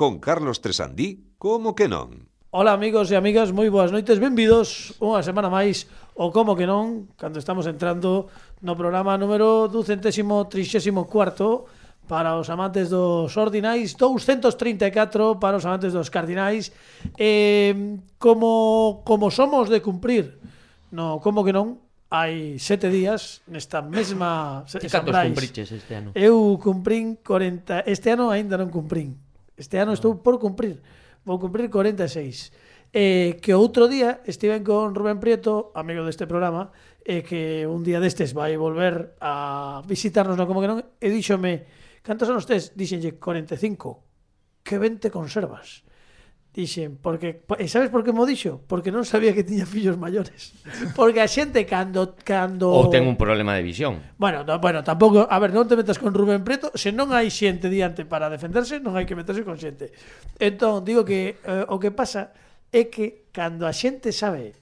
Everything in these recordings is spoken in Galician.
con Carlos Tresandí, como que non? Ola amigos e amigas, moi boas noites, benvidos unha semana máis o como que non, cando estamos entrando no programa número 234 para os amantes dos ordinais, 234 para os amantes dos cardinais, eh, como, como somos de cumprir, no como que non, hai sete días nesta mesma... Ti cantos cumpriches este ano? Eu cumprín 40... Este ano aínda non cumprín Este ano estou ah. por cumprir. Vou cumprir 46. Eh, que outro día estiven con Rubén Prieto, amigo deste programa, e eh, que un día destes vai volver a visitarnos, non como que non, e díxome, cantos anos tes? Dixenlle, 45. Que ben te conservas. Dixen, porque e sabes por que mo dixo? Porque non sabía que tiña fillos maiores. Porque a xente cando cando ou ten un problema de visión. Bueno, no, bueno, tampouco, a ver, non te metas con Rubén Preto, se non hai xente diante para defenderse, non hai que meterse con xente. Entón, digo que eh, o que pasa é que cando a xente sabe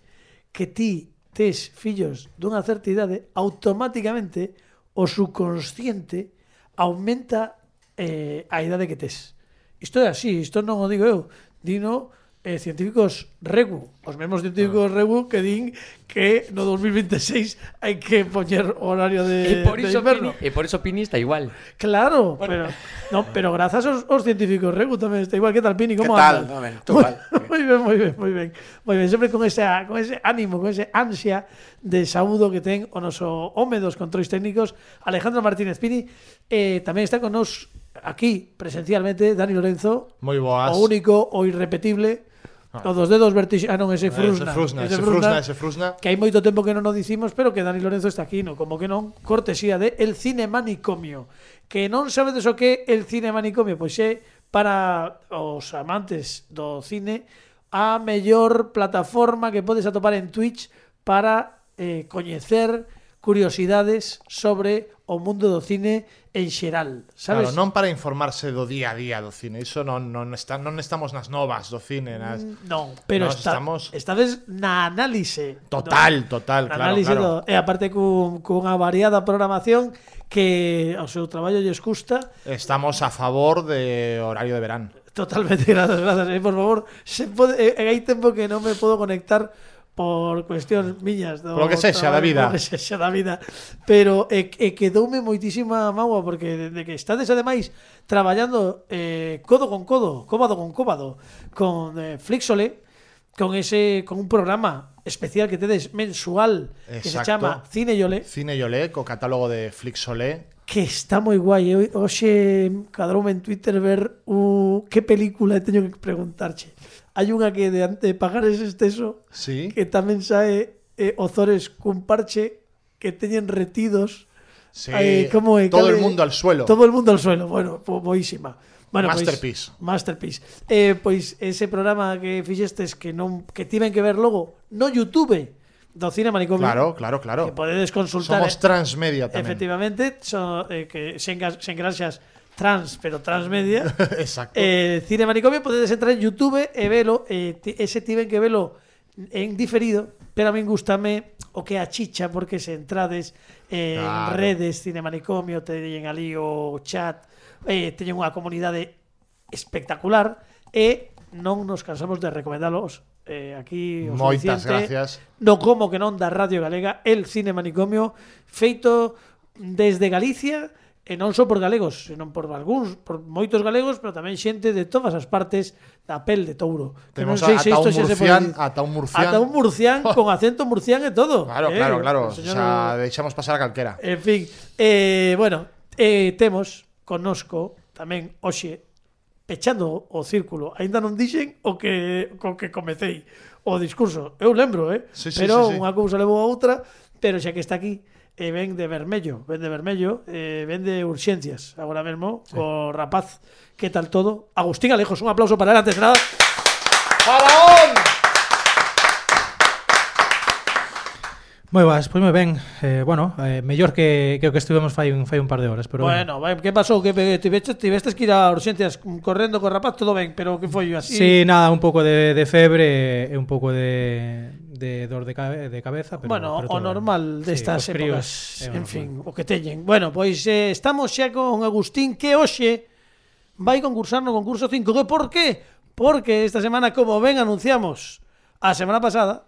que ti tes fillos dunha certa idade, automáticamente o subconsciente aumenta eh, a idade que tes. Isto é así, isto non o digo eu dino eh, científicos regu, os mesmos científicos ah. regu que din que no 2026 hai que poñer horario de, e por iso de inverno. Pini, e por iso Pini está igual. Claro, bueno. pero no, pero grazas aos, aos científicos regu tamén está igual. Que tal Pini, como? Que tal? No, ben, total. moi ben, moi ben, moi ben. Moi ben, sempre con ese con ese ánimo, con ese ansia de saúdo que ten o noso home dos controis técnicos Alejandro Martínez Pini, eh, tamén está con nos aquí presencialmente Dani Lorenzo, moi boas. o único o irrepetible ah. O dos dedos vertix... Ah, non, ese eh, Frusna. Ese Frusna, ese, ese frusna, frusna, ese Frusna. Que hai moito tempo que non o dicimos, pero que Dani Lorenzo está aquí, no? Como que non, cortesía de El Cine Manicomio. Que non sabedes o que El Cine Manicomio? Pois é para os amantes do cine a mellor plataforma que podes atopar en Twitch para eh, coñecer curiosidades sobre o mundo do cine en xeral, sabes? Claro, non para informarse do día a día do cine, iso non non está non estamos nas novas do cine, nas mm, Non, pero Nos está, estamos estades na análise. Total, do, total, na claro, análise claro. Do, e aparte cun cunha variada programación que ao seu traballo lles custa. Estamos a favor de horario de verán. Totalmente, grazas, grazas. E, eh, por favor, se pode, e, eh, hai tempo que non me podo conectar por cuestións miñas do, que sexa da vida. Que sexa da vida. Pero e, e quedoume moitísima mágoa porque de, que estades ademais traballando eh, codo con codo, cóbado con cóbado con eh, Flixole con ese con un programa especial que tedes mensual Exacto. que se chama Cine Yolé. Cine Yolé, co catálogo de Flixolé que está moi guai. Hoxe cadroume en Twitter ver uh, que película teño que preguntarche. Hai unha que de, de pagar ese exceso Sí. que tamén sae eh, Ozores cun parche que teñen retidos Sí. eh, como é? Todo Cale- el mundo al suelo. Todo el mundo al suelo. Bueno, boísima. Bueno, Masterpiece. Pois, masterpiece. Eh, pois ese programa que fixestes que non que tiven que ver logo no YouTube do Cine Manicomio. Claro, claro, claro. Que podedes consultar. Somos transmedia tamén. Efectivamente, so, eh, que sen gracias trans, pero transmedia. Exacto. Eh, Cine Manicomio, podedes entrar en YouTube e velo. Eh, ese tiven que velo en diferido, pero a min gustame o que a chicha, porque se entrades eh, claro. en redes Cine Manicomio, te teñen ali o chat, eh, teñen unha comunidade espectacular e non nos cansamos de recomendalos eh, aquí o Moitas gracias. No como que non da Radio Galega, el Cine Manicomio feito desde Galicia, e non só por galegos, senón por algúns, por moitos galegos, pero tamén xente de todas as partes da pel de touro. Que Temos non sei se isto se murcián, se pode ata un murcián, ata un murcián con acento murcián e todo. Claro, eh? claro, claro. Señor... O sea, deixamos pasar a calquera. En fin, eh, bueno, eh, temos conosco tamén hoxe pechando o círculo. aínda non dixen o que co que comecei o discurso. Eu lembro, eh? Sí, sí, pero sí, sí. unha cousa levou a outra, pero xa que está aquí, e ven de vermello, ven de vermello, eh, ven de urxencias agora mesmo, sí. o rapaz que tal todo, Agustín Alejos, un aplauso para él antes de nada Moi boas, pois moi ben eh, Bueno, eh, mellor que, que o que estivemos fai, un, fai un par de horas pero Bueno, ben. que pasou? Que tivestes, tivestes que ir a urxencias correndo co rapaz, todo ben Pero que foi así? Sí, nada, un pouco de, de febre e un pouco de, de dor de, cabe, de cabeza pero, Bueno, pero o normal destas de sí, épocas críos, En fin, o que teñen Bueno, pois eh, estamos xa con Agustín que hoxe vai concursar no concurso 5 Que Por que? Porque esta semana, como ben anunciamos a semana pasada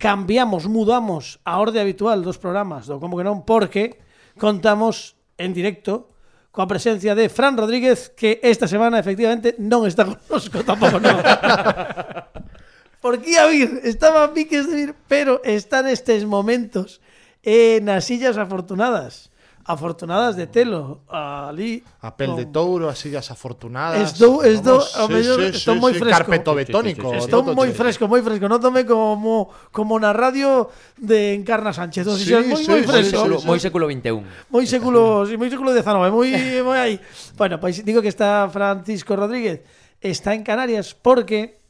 cambiamos, mudamos a orde habitual dos programas do Como que non, porque contamos en directo coa presencia de Fran Rodríguez que esta semana efectivamente non está conosco tampouco non. Porque a vir, estaba a piques de vir, pero está nestes momentos eh, nas sillas afortunadas afortunadas de telo ali a pel con... de touro, as sillas afortunadas estou, estou, vamos, ao sí, mellor, sí, estou sí, moi fresco. carpeto betónico sí, sí, sí, estou moi fresco, moi fresco. Non tome como como na radio de Encarna Sánchez. Entón, sí, moi, sí, moi fresco sí, sí, sí. moi século XXI moi século, sí, moi século XIX moi, moi aí. Bueno, pois pues, digo que está Francisco Rodríguez está en Canarias porque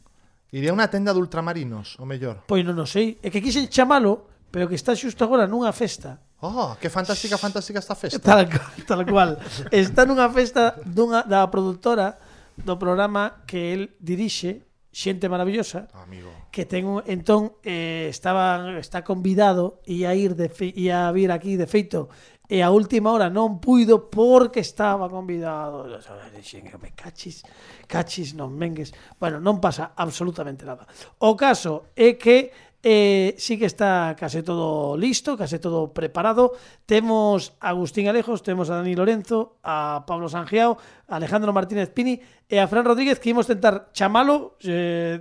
Iría a unha tenda de ultramarinos, o mellor. Pois non o sei. É que quixen chamalo, pero que está xusto agora nunha festa. Oh, que fantástica, fantástica esta festa. Tal cual, tal cual. Está nunha festa dunha da produtora do programa que el dirixe, xente maravillosa. Amigo. Que ten un, entón eh, estaba está convidado e a ir de fe, e a vir aquí de feito e a última hora non puido porque estaba convidado. Dixen, me cachis, cachis non mengues. Bueno, non pasa absolutamente nada. O caso é que Eh, sí que está case todo listo, case todo preparado. Temos a Agustín Alejos, temos a Dani Lorenzo, a Pablo Sangiao, a Alejandro Martínez Pini e a Fran Rodríguez que imos tentar chamalo eh,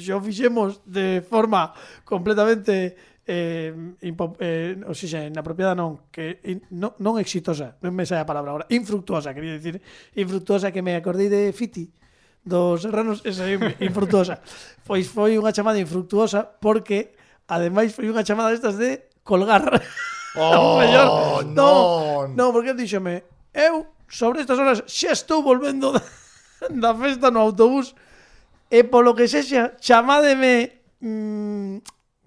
xo fixemos de forma completamente eh, impo, eh, o seja, inapropiada non, que in, non, non exitosa, non me sai a palabra agora, infructuosa, quería dicir, infructuosa que me acordei de Fiti dos serranos esa é infructuosa. pois foi unha chamada infructuosa porque ademais foi unha chamada destas de colgar. Oh, mellor, non, non, porque díxome, eu sobre estas horas xa estou volvendo da, da festa no autobús e polo que sexa, chamádeme mmm,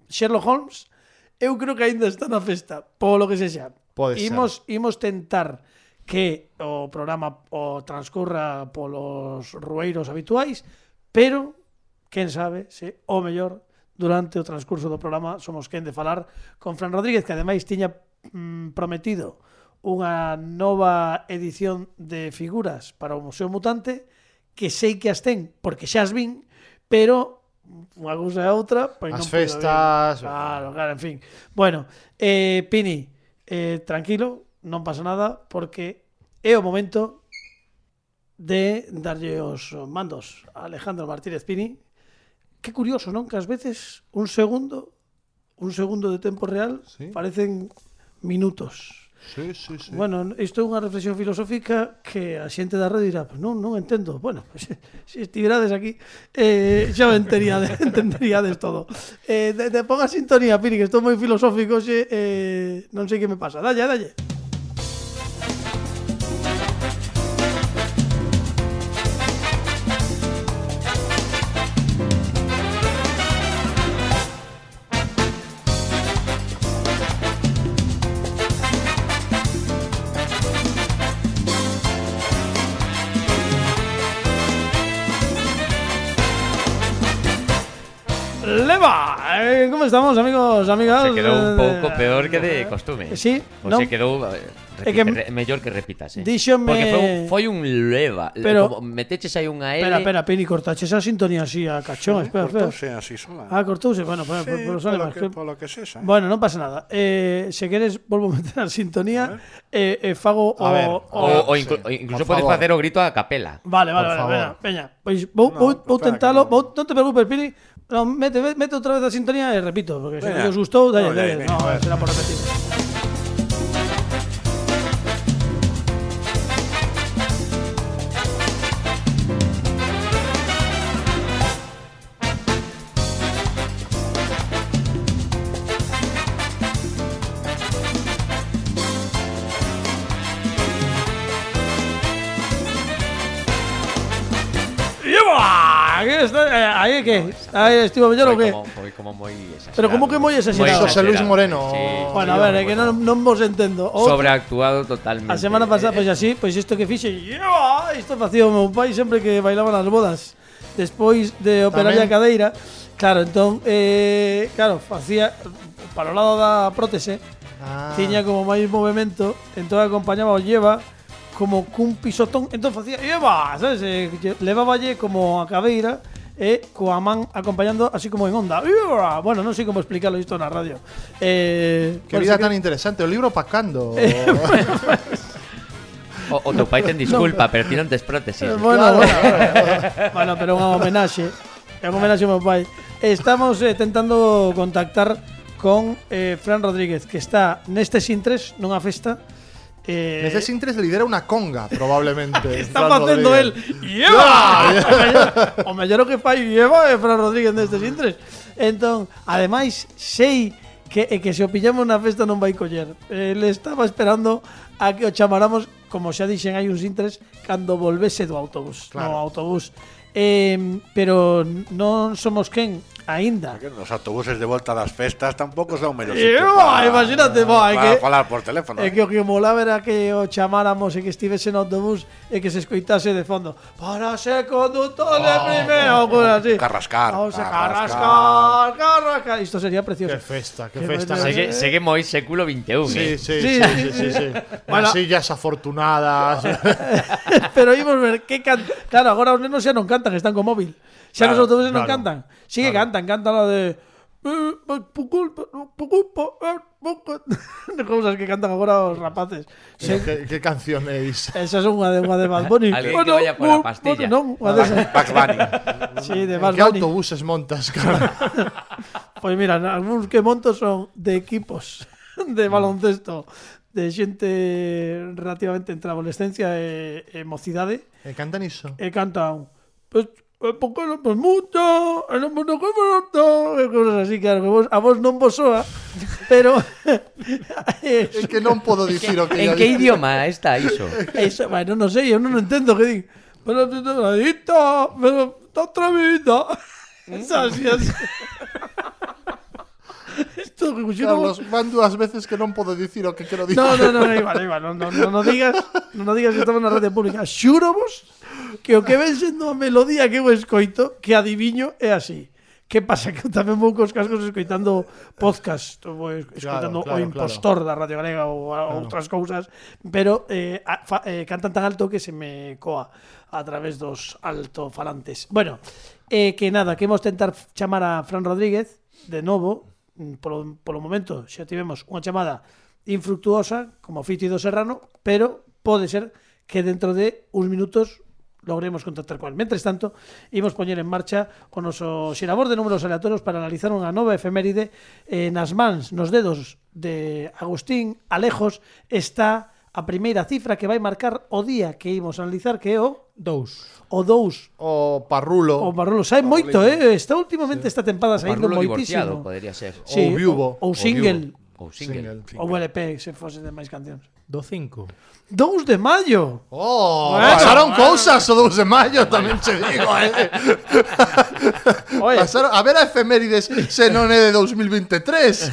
Sherlock Holmes, eu creo que aínda está na festa, polo que sexa. Pode imos, ser. imos tentar que o programa o transcurra polos rueiros habituais, pero quen sabe se o mellor durante o transcurso do programa somos quen de falar con Fran Rodríguez, que ademais tiña mm, prometido unha nova edición de figuras para o Museo Mutante que sei que as ten, porque xa as vin, pero unha cousa e outra, pois as non festas, claro, claro, en fin. Bueno, eh Pini, eh tranquilo, non pasa nada porque é o momento de darlle os mandos a Alejandro Martínez Pini. Que curioso, non? Que ás veces un segundo, un segundo de tempo real sí. parecen minutos. Sí, sí, sí. Bueno, isto é unha reflexión filosófica que a xente da rede dirá, pues, non, non entendo. Bueno, pues, se estiverades aquí, eh, xa enteríades, entenderíades todo. Eh, de, de pon a sintonía, Pini, que estou moi filosófico, xe, eh, non sei que me pasa. Dalle, dalle. Dalle. estamos, amigos, amigas. Se quedou un eh, pouco peor que de costume. Eh, sí, o non? se quedou eh, repite, que, re, mellor que repitas, eh. Díxome... Porque foi un, foi un leva. Pero, como meteches aí unha L... Espera, espera, Pini, cortache esa sintonía así a cachón. Sí, espera, cortouse así sola. Ah, cortouse, bueno, pues, sí, por, por, por, que, que... lo que sexa. Eh. Bueno, non pasa nada. Eh, se queres, volvo a meter a sintonía, eh, eh, fago a. Ver, o, o, o, inclu, sí, o incluso podes facer o grito a capela. Vale, vale, por vale, veña, veña. Pois vou, no, vou, vou tentalo, vou, non te preocupes, Pini, No, mete, mete outra vez a sintonía e repito, porque se non os gustou, dalle, dalle, no, será por repetir. Qué? ¿Ahí estivo mellor ou Foi que? como, exagerado. Pero como que moi exagerado? José Luis Moreno. Sí. Bueno, a ver, é que non, non vos entendo. O- Sobreactuado totalmente. A semana pasada, pois así, pois isto que fixe, ¡lleva! Isto facía o meu pai sempre que bailaba nas bodas. Despois de operar a cadeira, claro, entón, eh, claro, facía para o lado da prótese, Ah. tiña como máis movimento, entón acompañaba o lleva como cun pisotón, entón facía, e va, sabes, eh, lle- leváballe como a cabeira e coa man acompañando así como en onda. ¡Uah! Bueno, non sei como explicarlo isto na radio. Eh, que vida que... tan interesante, o libro pacando. Eh, o, o teu pai ten disculpa, no, pero ti non tes prótesis. Eh, bueno, bueno, bueno, bueno, pero unha homenaxe. É unha homenaxe ao meu pai. Estamos eh, tentando contactar con eh, Fran Rodríguez, que está neste Sintres, nunha festa, Eh, Nese Sintres lidera unha conga, probablemente. está el Rodríguez. ¡Lleva! o mellor que fai lleva é Fran Rodríguez neste Sintres. Entón, ademais, sei que, e que se o pillamos na festa non vai coller. Ele estaba esperando a que o chamaramos, como xa dixen, hai un Sintres, cando volvese do autobús. Claro. No autobús. Eh, pero non somos quen aínda. Os autobuses de volta das festas tampouco son mellor sitio para, ah, imagínate, bo, é para que, falar por teléfono. É eh. que o que molaba era que o chamáramos e que estivese no autobús e que se escoitase de fondo para ser conductor de primeiro, oh, oh, así. Oh, carrascar, oh, carrascar, carrascar, carrascar. Isto sería precioso. Que festa, que, que festa. Segue, ¿eh? segue moi século 21, sí, eh. sí, sí, sí, sí, sí, sí, sí. Bueno, sillas afortunadas. Pero ímos ver que can... Claro, agora os nenos xa non cantan, están co móvil. Xa claro, nos autobuses claro, non cantan. Sí que claro. cantan, cantan la de eh, cousas eh, que cantan agora os rapaces. Sí. Que, que canción é esa? Esa é unha de unha de Bad Bunny. Alguén bueno, que oh, vaya pola oh, pastilla. Oh, bueno, non, unha de Bugs Bunny. sí, de Bad Bunny. Que autobuses montas, cara? pois pues mira, algúns que monto son de equipos de mm. baloncesto de xente relativamente entre a adolescencia e, eh, e mocidade. E cantan iso? E cantan... Pues, porque non pues mucho, mucho que pronto, e cousas así, claro, que vos, a vos non vos soa, pero É que non podo dicir o que En que idioma está iso? Eso, bueno, non sei, eu non entendo que din. Pero te adicta, pero está atrevida. Esa así, así. Isto que cuxino... Carlos, van dúas veces que non podo dicir o que quero dicir. No, no, no, no, igual, igual, non, non, non, non digas, non o digas que estamos na rede pública. Xuro vos que o que ven sendo a melodía que eu escoito, que adiviño é así. Que pasa? Que eu tamén vou cos cascos escoitando podcast, vou escoitando claro, claro, o impostor claro. da Radio Galega ou claro. outras cousas, pero eh, a, fa, eh, cantan tan alto que se me coa a través dos altofalantes. Bueno, eh, que nada, que imos tentar chamar a Fran Rodríguez, de novo, mm, polo, polo momento xa tivemos unha chamada infructuosa, como Fiti do Serrano, pero pode ser que dentro de uns minutos logremos contactar con el. Mentres tanto, imos poñer en marcha o noso xerador de números aleatorios para analizar unha nova efeméride eh, nas mans, nos dedos de Agustín Alejos está a primeira cifra que vai marcar o día que imos analizar que é o 2. O 2. O Parrulo. O Parrulo. Sai moito, eh? Está últimamente sí. esta tempada saindo moitísimo. Parrulo divorciado, podría ser. Sí, ou O, Ou single. O viubo. Ou single. single. Ou LP, se fose de máis cancións. Do 5. 2 de maio. Oh, bueno, pasaron bueno. cousas o 2 de maio, tamén che digo, eh. Oye. Pasaron, a ver a efemérides se non é de 2023.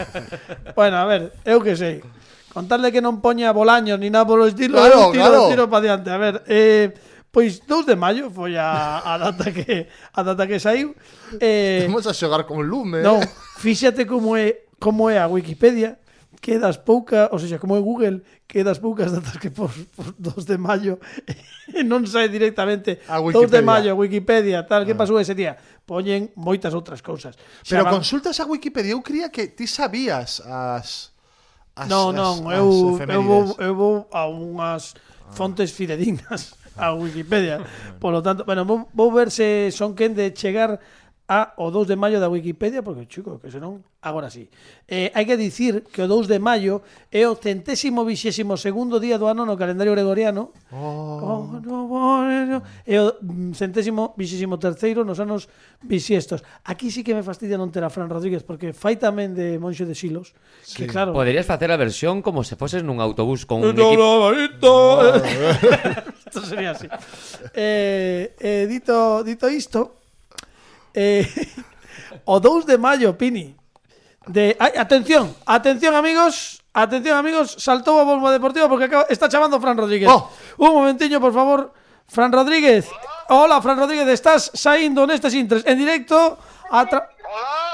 bueno, a ver, eu que sei. Contarle que non poña Bolaños ni nada polo estilo, claro, tiro, claro. tiro pa diante. A ver, eh, Pois 2 de maio foi a, a data que a data que saiu. Eh, Vamos a xogar con lume. Non, eh. fíxate como é como é a Wikipedia, que das poucas, ou seja, como é Google, que das poucas datas que por, por 2 de maio non sai directamente a 2 de maio, Wikipedia, tal, que ah. pasou ese día. Poñen moitas outras cousas. Xa Pero van... consultas a Wikipedia, eu creía que ti sabías as... as non, non, as, eu, as eu, vou, eu vou a unhas ah. fontes fidedignas a Wikipedia. Por lo tanto, bueno, vou, vou ver se son quen de chegar a o 2 de maio da Wikipedia, porque, chico, que senón, agora sí. Eh, hai que dicir que o 2 de maio é o centésimo vixésimo segundo día do ano no calendario gregoriano. Oh. oh no, oh, bueno, o mm, centésimo vixésimo terceiro nos anos bisiestos. Aquí sí que me fastidia non ter a Fran Rodríguez, porque fai tamén de Monxe de Silos. Sí. Que claro... Poderías facer a versión como se foses nun autobús con un equipo... Isto sería así. eh, eh, dito, dito isto, Eh, o 2 de maio, Pini. De, ay, atención, atención amigos, atención amigos, saltou a bomba deportiva porque acaba, está chamando Fran Rodríguez. Oh. Un momentiño, por favor, Fran Rodríguez. Hola, Fran Rodríguez, estás saindo nestes intres en directo a tra...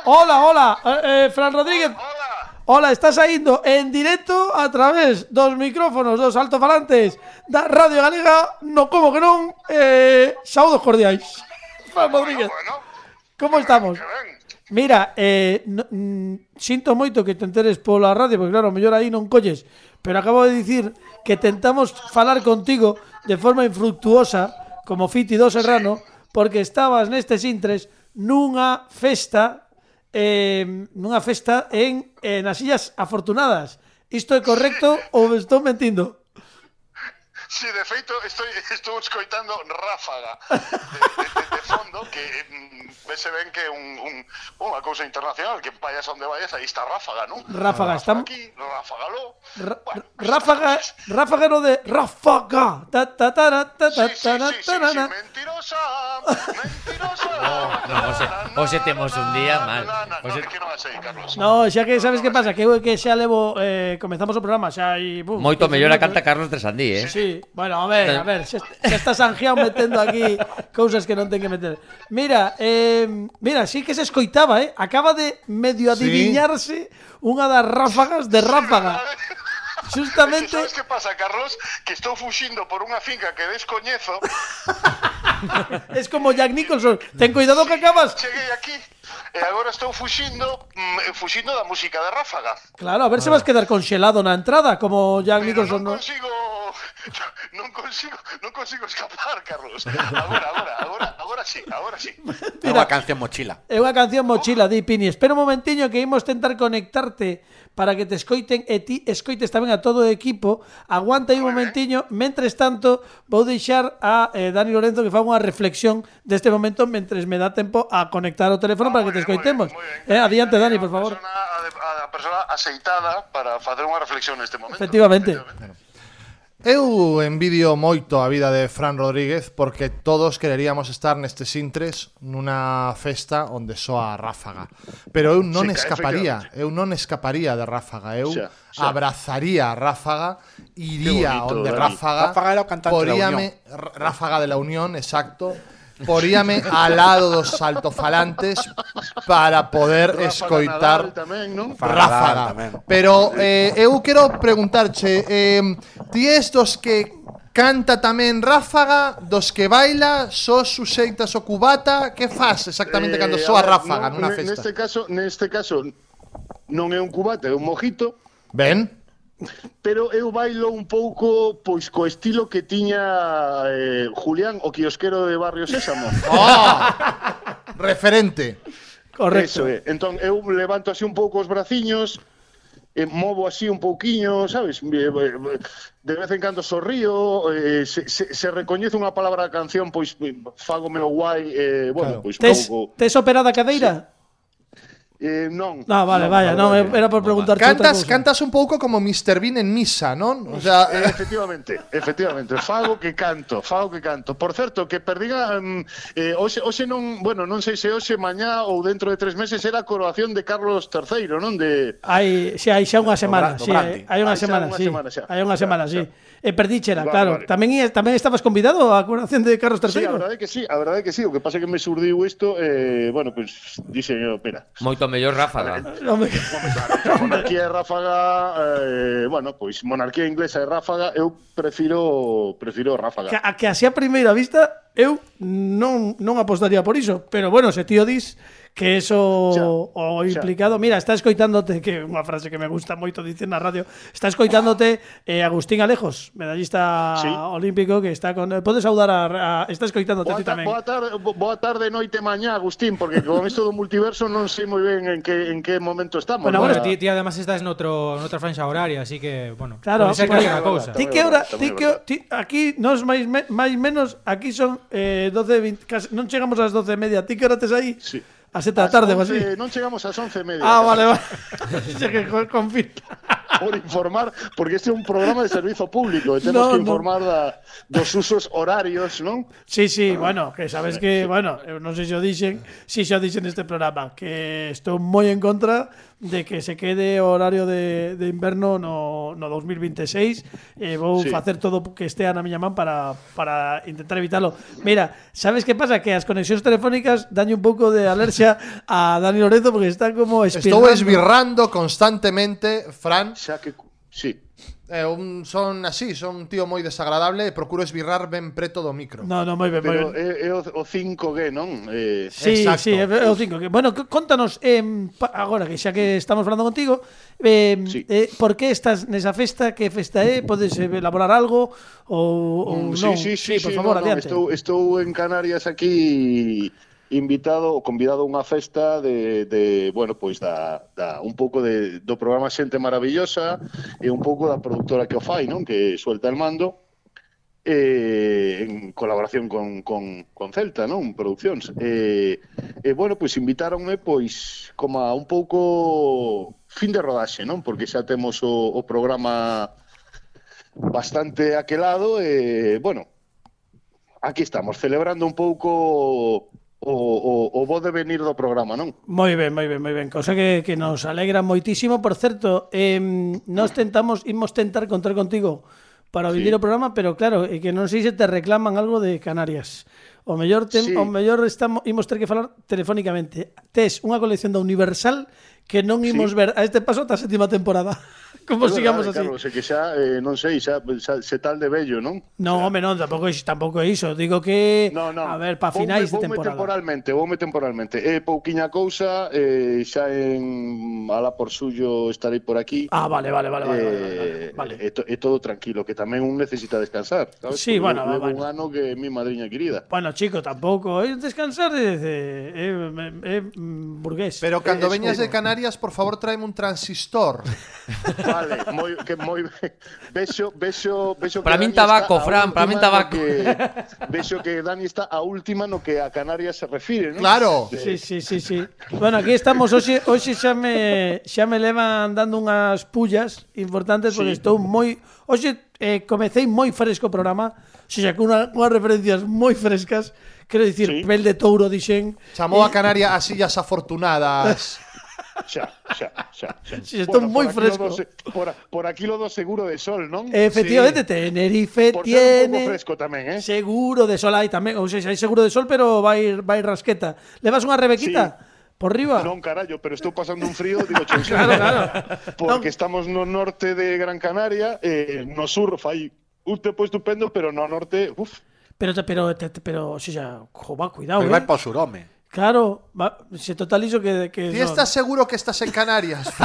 Hola, hola, hola. Eh, eh, Fran Rodríguez. Hola. hola, estás saindo en directo a través dos micrófonos, dos altofalantes da Radio Galega, no como que non, eh, saudos cordiais. Fran Rodríguez. Bueno, bueno. Como estamos? Mira, eh, no, mm, sinto moito que te enteres pola radio, porque claro, mellor aí non colles, pero acabo de dicir que tentamos falar contigo de forma infructuosa, como Fiti do Serrano, porque estabas nestes intres nunha festa eh, nunha festa en, en as Illas Afortunadas. Isto é correcto ou estou mentindo? Sí, de feito, estoy, estou escoitando Ráfaga de, de, de fondo, que mm, vese ben que un, un, unha cousa internacional, que vayas onde vayas, aí está Ráfaga, non? Ráfaga, estamos... Aquí, Ráfaga lo... Bueno, ráfaga, Ráfaga no de Ráfaga. Ta, ta, ta, ta, ta, ta, sí, sí, sí, sí, sí, mentirosa, mentirosa. Oh, no, José, José, temos un día mal. Hoxe... No, que non sei, Carlos. No, xa que sabes que pasa, que eu que xa levo eh, comezamos o programa, xa hai... Moito mellor a canta Carlos de Sandí, eh? Sí, Bueno, a ver, a ver, xa, xa estás angiao metendo aquí cousas que non ten que meter. Mira, eh, mira, sí que se escoitaba, eh? Acaba de medio adiviñarse sí. unha das ráfagas de ráfaga. Justamente... Sabes que pasa, Carlos? Que estou fuxindo por unha finca que descoñezo. es como Jack Nicholson. Ten cuidado que acabas. Cheguei aquí e agora estou fuxindo, mm, fuxindo da música de Ráfaga. Claro, a ver ah. se vas quedar conxelado na entrada, como Jack Pero Nicholson. non consigo non, non consigo, non consigo escapar, Carlos. Agora, agora, agora, agora sí, agora sí. É unha canción mochila. É unha canción mochila, di Pini. Espera un momentiño que imos tentar conectarte para que te escoiten e ti escoites tamén a todo o equipo. Aguanta aí un momentiño, mentres tanto vou deixar a eh, Dani Lorenzo que fa unha reflexión deste momento mentres me dá tempo a conectar o teléfono ah, para que te escoitemos. Bien, bien. Eh, adiante, Dani, por favor. Persona, a, a persona aceitada para facer unha reflexión neste momento. Efectivamente. Efectivamente. Eu envidio moito a vida de Fran Rodríguez porque todos quereríamos estar nestes intres nunha festa onde soa a ráfaga. Pero eu non sí, escaparía, eu non escaparía de ráfaga, eu xa, xa. abrazaría a ráfaga, iría bonito, onde Dani. ráfaga, ráfaga era o cantante poríame, da Unión. Ráfaga de la Unión, exacto, poríame al lado dos altofalantes para poder Rafa escoitar Nadal tamén, non? ráfaga. Tamén. Pero eh, eu quero preguntarche, eh, ti és dos que canta tamén ráfaga, dos que baila, sos suxeitas o cubata, que faz exactamente cando eh, soa ráfaga nunha festa? Neste caso, neste caso non é un cubata, é un mojito. Ben pero eu bailo un pouco pois co estilo que tiña eh, Julián o quiosquero de Barrio Sésamo. oh, referente. Correcto. Eso, eh. Entón, eu levanto así un pouco os braciños, e movo así un pouquiño, sabes? Eh, eh, de vez en cando sorrío, eh, se, se, se recoñece unha palabra da canción, pois fágome o guai, eh, bueno, claro. pois tes, pouco... Tes operada cadeira? Sí. Eh, non. Ah, vale, non, vaya, non, era por preguntar cantas, cantas un pouco como Mr. Bean en misa, non? O sea, eh, efectivamente, efectivamente, fago que canto, fago que canto. Por certo, que perdiga um, eh, hoxe, hoxe non, bueno, non sei se hoxe mañá ou dentro de tres meses era a coroación de Carlos III, non? De Hai, si, hai xa unha semana, si, hai, hai unha semana, si. Hai unha semana, si. E perdíchela, vale, claro. Vale. Tamén tamén estabas convidado á coronación de Carlos III. Sí, a verdade que sí, a verdade que sí. O que pasa é que me surdiu isto, eh, bueno, pois pues, dixen eu, espera. Moito mellor ráfaga. Home, claro, monarquía e ráfaga, eh, bueno, pois monarquía inglesa e ráfaga, eu prefiro prefiro ráfaga. Que, a que así a primeira vista eu non non apostaría por iso, pero bueno, se tío dis que eso xa, o implicado, xa. mira, está escoitándote que é unha frase que me gusta moito dicir na radio, está escoitándote eh, Agustín Alejos, medallista sí. olímpico que está con eh, podes saudar a, a está escoitándote ti tamén. Boa tarde, boa tarde, noite, mañá, Agustín, porque con isto do multiverso non sei moi ben en que en que momento estamos. Bueno, bueno, ti, ti además estás noutro noutra franxa horaria, así que, bueno, claro, pode ser que bueno, cousa. Ti que hora, ti que ti, aquí nos máis me, máis menos aquí son eh, 12 20, casi, non chegamos ás 12 e media. Ti que hora tes aí? Sí. A sete da tarde, vas Non chegamos ás once e media. Ah, vale, vale. Xe que confirma. Por informar, porque este é un programa de servizo público e temos no, que informar no. da, dos usos horarios, non? Sí, sí, ah, bueno, que sabes que, bueno, eh, eu non sei se o dixen, si se o dixen neste programa, que estou moi en contra de que se quede o horario de, de inverno no, no 2026 eh, vou sí. facer todo que estea na miña man para, para intentar evitarlo mira, sabes que pasa? que as conexións telefónicas dañe un pouco de alerxia a Dani Lorenzo porque está como espirrando. estou esbirrando constantemente Fran xa que, sí eh, un, son así, son un tío moi desagradable e procuro esbirrar ben preto do micro. No, no, moi ben, Pero moi ben. É, é o, o 5G, non? Eh, sí, exacto. sí, é, o 5G. Bueno, contanos, eh, agora que xa que estamos falando contigo, eh, sí. eh, por que estás nesa festa? Que festa é? Podes eh, elaborar algo? Ou, ou mm, non? Sí, sí, sí, sí, por favor, no, no, adiante. Estou, estou en Canarias aquí invitado ou convidado a unha festa de, de bueno, pois da, da un pouco de, do programa Xente Maravillosa e un pouco da productora que o fai, non? Que suelta el mando eh, en colaboración con, con, con Celta, non? Produccións. E, eh, eh, bueno, pois invitáronme pois como a un pouco fin de rodaxe, non? Porque xa temos o, o programa bastante aquelado e, eh, bueno, aquí estamos celebrando un pouco o, o, o bo devenir do programa, non? Moi ben, moi ben, moi ben. Cosa que, que nos alegra moitísimo. Por certo, eh, nos tentamos, imos tentar contar contigo para vivir sí. o programa, pero claro, é que non sei se te reclaman algo de Canarias. O mellor, tem, sí. o mellor estamos, imos ter que falar telefónicamente. Tes unha colección da Universal que non imos sí. ver a este paso ata a sétima temporada. Como É sigamos verdade, así. Carlos, é que xa, eh, non sei, xa, xa se tal de bello, non? No, home, non, tampouco é, tampouco é iso. Digo que No, no. a ver, pa Voume- finais de temporada. temporalmente, voume temporalmente. É pouquiña cousa, eh, xa en ala por suyo estarei por aquí. Ah, vale, vale, vale, vale, vale, vale, Eh, vale. É, to- é todo tranquilo, que tamén un necesita descansar, sabes? Sí, Porque bueno, levo bueno. un ano que é mi madriña querida. Bueno, chico, tampouco é descansar de, de, é, é, mm, burgués. Pero cando Eh, veñas de Canarias, por favor, tráeme un transistor. Vale, moi, que moi vexo, vexo, vexo Para min tabaco, Fran, para min tabaco. Que, vexo que Dani está a última no que a Canarias se refire, ¿no? Claro. Sí, sí, sí, sí. Bueno, aquí estamos hoxe, hoxe xa me xa me levan dando unhas pullas importantes porque sí. estou moi hoxe eh, comecei moi fresco o programa, xa xa cunha, unhas referencias moi frescas Quero dicir, sí. pel de touro, dixen. Chamou a eh, Canaria as sillas afortunadas. xa, xa, xa, xa. Si, estou moi fresco. Aquí do, por, por aquí lo do seguro de sol, non? Efectivamente, sí. Tenerife por tiene... Un fresco tamén, eh? Seguro de sol hai tamén, ou seja, hai seguro de sol, pero vai, vai rasqueta. Levas unha rebequita? Sí. Por riba? Non, carallo, pero estou pasando un frío, digo, chon, claro, claro. Porque estamos no norte de Gran Canaria, eh, no sur fai un tempo estupendo, pero no norte, uf. Pero, pero, pero, pero, o sea, jo, va, cuidado, pero eh. vai pa sur, home. Claro, va, se totalizo que que Ti no. estás seguro que estás en Canarias?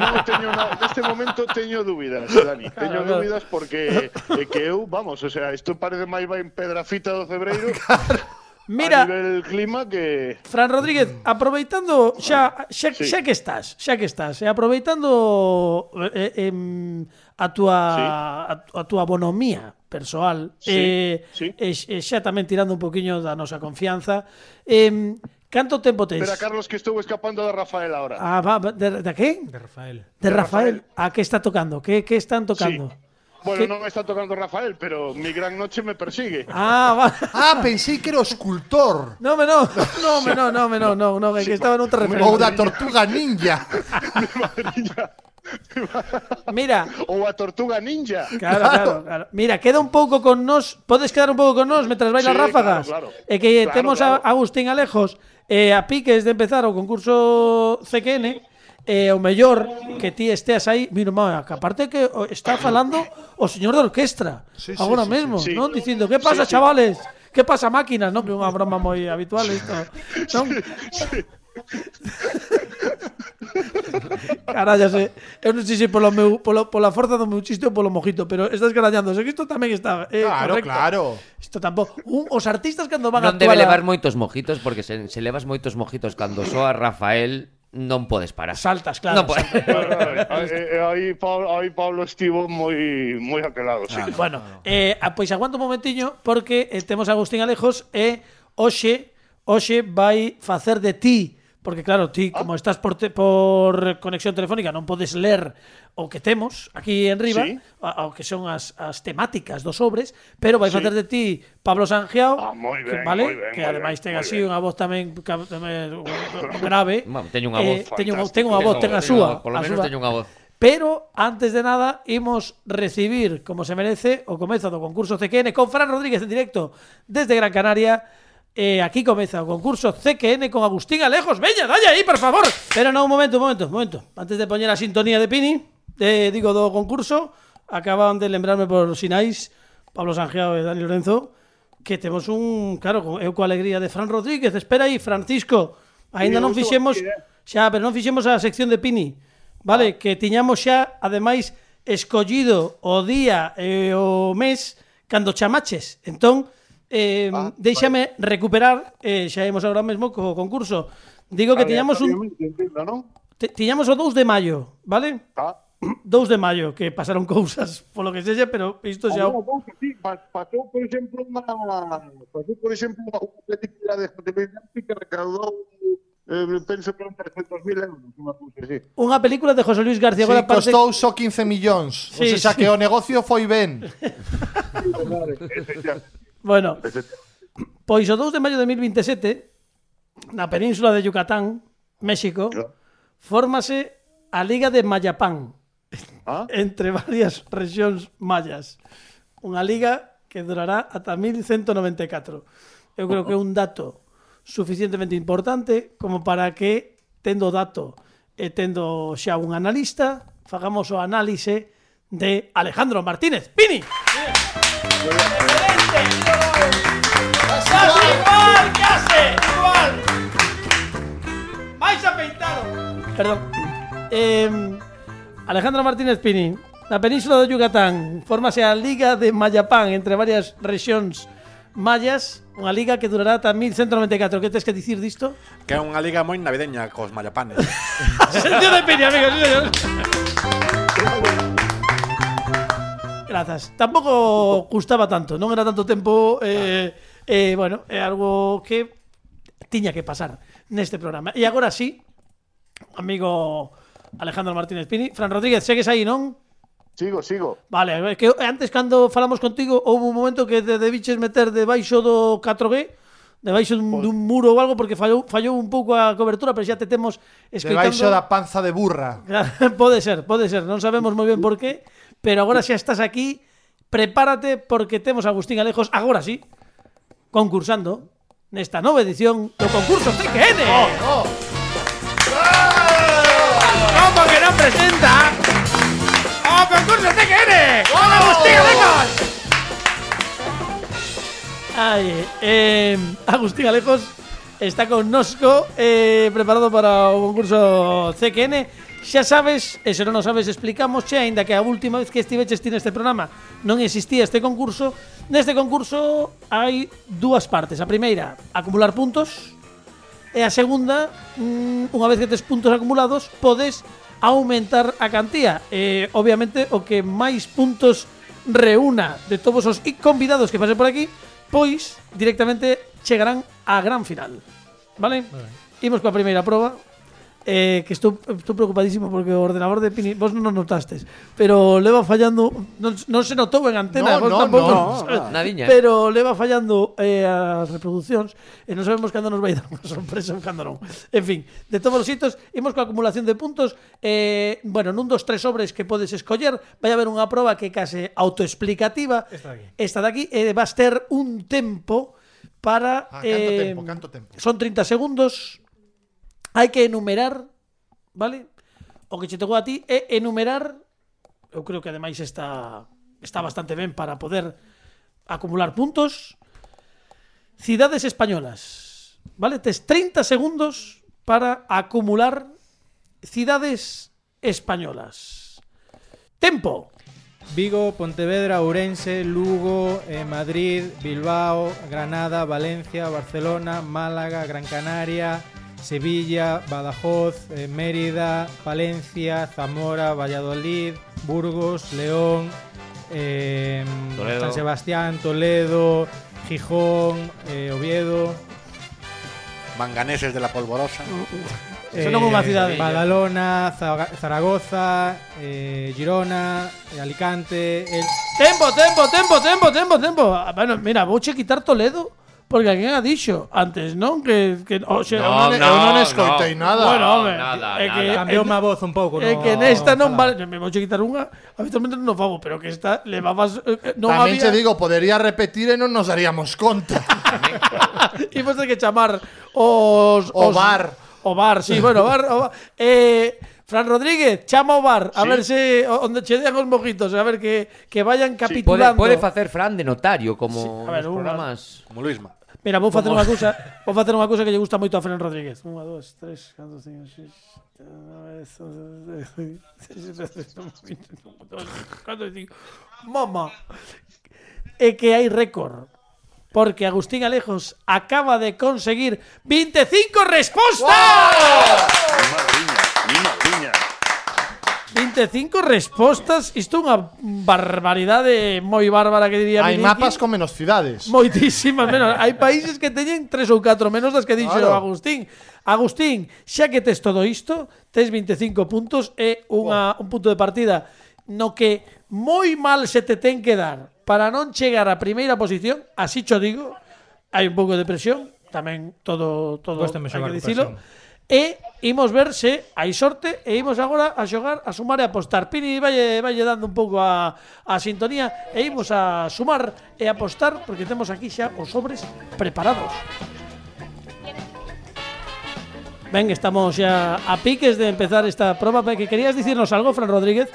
No, no teño na, neste momento teño dúbidas, Dani. Teño claro. dúbidas porque é que eu, vamos, o sea, isto parece máis vai en pedrafita do Cebreiro Mira, a nivel clima que Fran Rodríguez, aproveitando xa, xa, Sí. xa que estás, xa que estás, e aproveitando eh, em, a túa sí. a, a túa bonomía persoal sí, eh, sí. E, e xa tamén tirando un poquiño da nosa confianza. Eh, canto tempo tens? Espera, Carlos, que estou escapando de Rafael ahora. Ah, va, de, de, de que? De Rafael. De, de Rafael. Rafael. A que está tocando? Que, que están tocando? Sí. Bueno, ¿Qué? non está tocando Rafael, pero mi gran noche me persigue. Ah, va. ah, pensei que era o escultor. No, me no, no, me no, no, me no, no, no, que estaba noutra Ou referencia. da tortuga ninja. Mira, Ou a tortuga ninja. Claro, claro, claro. Mira, queda un pouco con nos, podes quedar un pouco con nos mentras bailas Sí, ráfagas. claro, claro. E que Claro, temos claro. a Agustín Alejos eh, a piques de empezar o concurso CQN e o mellor que ti esteas aí, mira, má, que aparte que está falando o señor da orquestra sí, sí, agora sí, mesmo, sí, sí. non dicindo, "Que pasa, sí, sí. chavales? Que pasa, máquinas?", non que é unha broma moi habitual isto. Non? Sí, sí. Eu non sei se polo meu polo, pola forza do meu chiste ou polo mojito, pero estás carallándose que isto tamén está eh, Claro, correcto. claro. Isto tampouco. Un, os artistas cando van non a actuar Non debe levar moitos mojitos porque se, se levas moitos mojitos cando soa Rafael non podes parar. Saltas, claro. Non podes. aí, eh, Pablo, aí Pablo estivo moi moi aquelado, sí. Ah, bueno, eh, ah, pois aguanto un momentiño porque eh, temos a Agustín Alejos e hoxe hoxe vai facer de ti Porque claro, ti ah. como estás por, te, por conexión telefónica non podes ler o que temos aquí en riba, sí. ao que son as, as temáticas dos sobres, pero vai sí. facer de ti Pablo Sangiao, ah, que, vale? Ben, que ademais ten así ben. unha voz tamén grave. Teño unha eh, voz. Eh, teño, ten unha voz, ten a súa. Polo menos teño unha voz. Pero, antes de nada, imos recibir, como se merece, o comezo do concurso CQN con Fran Rodríguez en directo desde Gran Canaria. Eh, aquí comeza o concurso CQN con Agustín Alejos Veña, dalle aí, por favor Pero non, un momento, un momento, un momento Antes de poñer a sintonía de Pini eh, digo, do concurso, acaban de lembrarme por sinais, Pablo Sanjeao e Dani Lorenzo, que temos un, claro, eu coa alegría de Fran Rodríguez, espera aí, Francisco, aínda non fixemos, xa, pero non fixemos a sección de Pini, vale, que tiñamos xa, ademais, escollido o día e o mes cando chamaches. Entón, eh, ah, déixame vale. recuperar, eh, xa imos agora mesmo co concurso. Digo que tiñamos un... Entiendo, ¿no? Tiñamos o 2 de maio, vale? Ah, 2 de maio que pasaron cousas polo que sexa, pero isto xa... Alguna cousa, sí, pasou, por exemplo, unha... Pasou, por exemplo, unha película de José que recaudou eh, penso que eran 300.000 euros, unha cousa así. Unha película de José Luis García sí, parte... costou só 15 millóns. Sí, o sea, sí. que o negocio foi ben. bueno, pois o 2 de maio de 2027, na península de Yucatán, México, fórmase a Liga de Mayapán ah? entre varias rexións mayas. Unha liga que durará ata 1194. Eu creo que é un dato suficientemente importante como para que, tendo dato e tendo xa un analista, fagamos o análise de Alejandro Martínez. ¡Pini! Perdón. Eh, Alejandro Martínez Pini. Na península do Yucatán formase a Liga de Mayapán entre varias rexións mayas, unha liga que durará ata 1194. Que tes que dicir disto? Que é unha liga moi navideña cos mallapanes. Sección de Pini, amigos. Grazas. Tampouco gustaba tanto, non era tanto tempo eh, eh, bueno, é algo que tiña que pasar neste programa. E agora sí, amigo Alejandro Martínez Pini. Fran Rodríguez, segues aí, non? Sigo, sigo. Vale, que antes cando falamos contigo houve un momento que te debiches meter debaixo do 4G, debaixo dun, dun muro ou algo porque fallou fallou un pouco a cobertura, pero xa te temos escoitando. Debaixo da panza de burra. pode ser, pode ser, non sabemos moi ben por qué, pero agora xa estás aquí, prepárate porque temos a Agustín Alejos agora sí concursando nesta nova edición do concurso TQN. Oh, oh. No presenta? ¡Oh, concurso TQN! ¡Con Agustín Alejos! Ay, eh, Agustín Alejos está con Nosco eh, preparado para o concurso CQN. Xa sabes, e se non o sabes explicamos xe, aínda que a última vez que estiveches ti neste programa non existía este concurso. Neste concurso hai dúas partes. A primeira, acumular puntos, E a segunda, mm, unha vez que tes puntos acumulados, podes aumentar a cantía. Eh, obviamente, o que máis puntos reúna de todos os convidados que pasen por aquí, pois directamente chegarán á gran final. Vale? vale. Imos coa primeira proba eh, que estou, estou preocupadísimo porque o ordenador de Pini, vos non o notastes, pero leva fallando, non, non se notou en antena, no, vos no, tampouco, no, no. Nadiña. Eh. pero leva fallando eh, as reproduccións e non sabemos cando nos vai dar unha sorpresa ou cando non. En fin, de todos os hitos, imos coa acumulación de puntos, eh, bueno, nun dos tres sobres que podes escoller, vai haber unha proba que é case autoexplicativa, esta de aquí, esta de aquí eh, vas ter un tempo para... Ah, canto eh, tempo, canto tempo. Son 30 segundos, hai que enumerar, vale? O que che tocou a ti é enumerar, eu creo que ademais está está bastante ben para poder acumular puntos. Cidades españolas. Vale, tes 30 segundos para acumular cidades españolas. Tempo. Vigo, Pontevedra, Ourense, Lugo, eh, Madrid, Bilbao, Granada, Valencia, Barcelona, Málaga, Gran Canaria, Sevilla, Badajoz, eh, Mérida, Palencia, Zamora, Valladolid, Burgos, León, eh. San Sebastián, Toledo, Gijón, eh, Oviedo. Manganeses de la polvorosa. Eso non é unha cidade. Badalona, Zaga- Zaragoza, eh, Girona, eh, Alicante, el... Tempo, tempo, tempo, tempo, tempo, tempo. Ah, Bueno, mira, vouche quitar Toledo Porque alguén ha dicho antes, non? Que, que o sea, no, non, eu non escoitei no. nada. Bueno, home, nada, é que nada. cambiou eh, má voz un pouco, É eh, no, que nesta non vale, me vou quitar unha, habitualmente non fago, pero que esta levabas eh, non Tamén había... che digo, podería repetir e non nos daríamos conta. Imos ter que chamar os, os bar. O bar, sí, bueno, bar, o bar. Eh, Fran Rodríguez, chama o bar, a sí. ver se onde che dean os mojitos, a ver que que vayan capitulando. Sí, pode, pode facer Fran de notario como sí, a ver, nos programas. Como Luisma. Mira, vou facer unha cousa, vou facer unha cousa que lle gusta moito a Fran Rodríguez. Unha, dos, tres, catro, cinco, seis, Mama É que hai récord Porque Agustín Alejos acaba de conseguir 25 respostas ¡Wow! ¡Mi madriña! ¡Mi madriña! 25 respostas. Isto é unha barbaridade moi bárbara que diría Hai mapas con menos cidades. Moitísimas menos. Hai países que teñen tres ou catro menos das que dixo claro. Agustín. Agustín, xa que tes todo isto Tes 25 puntos E unha, un punto de partida. No que moi mal se te ten que dar Para non chegar á primeira posición Así cho digo Hai un pouco de presión Tamén todo, todo hai que dicilo. presión. E imos ver se hai sorte e imos agora a xogar, a sumar e apostar. Pini valle, valle dando un pouco a, a sintonía e imos a sumar e apostar porque temos aquí xa os sobres preparados. Ben, estamos xa a piques de empezar esta proba. Que querías dicirnos algo, Fran Rodríguez?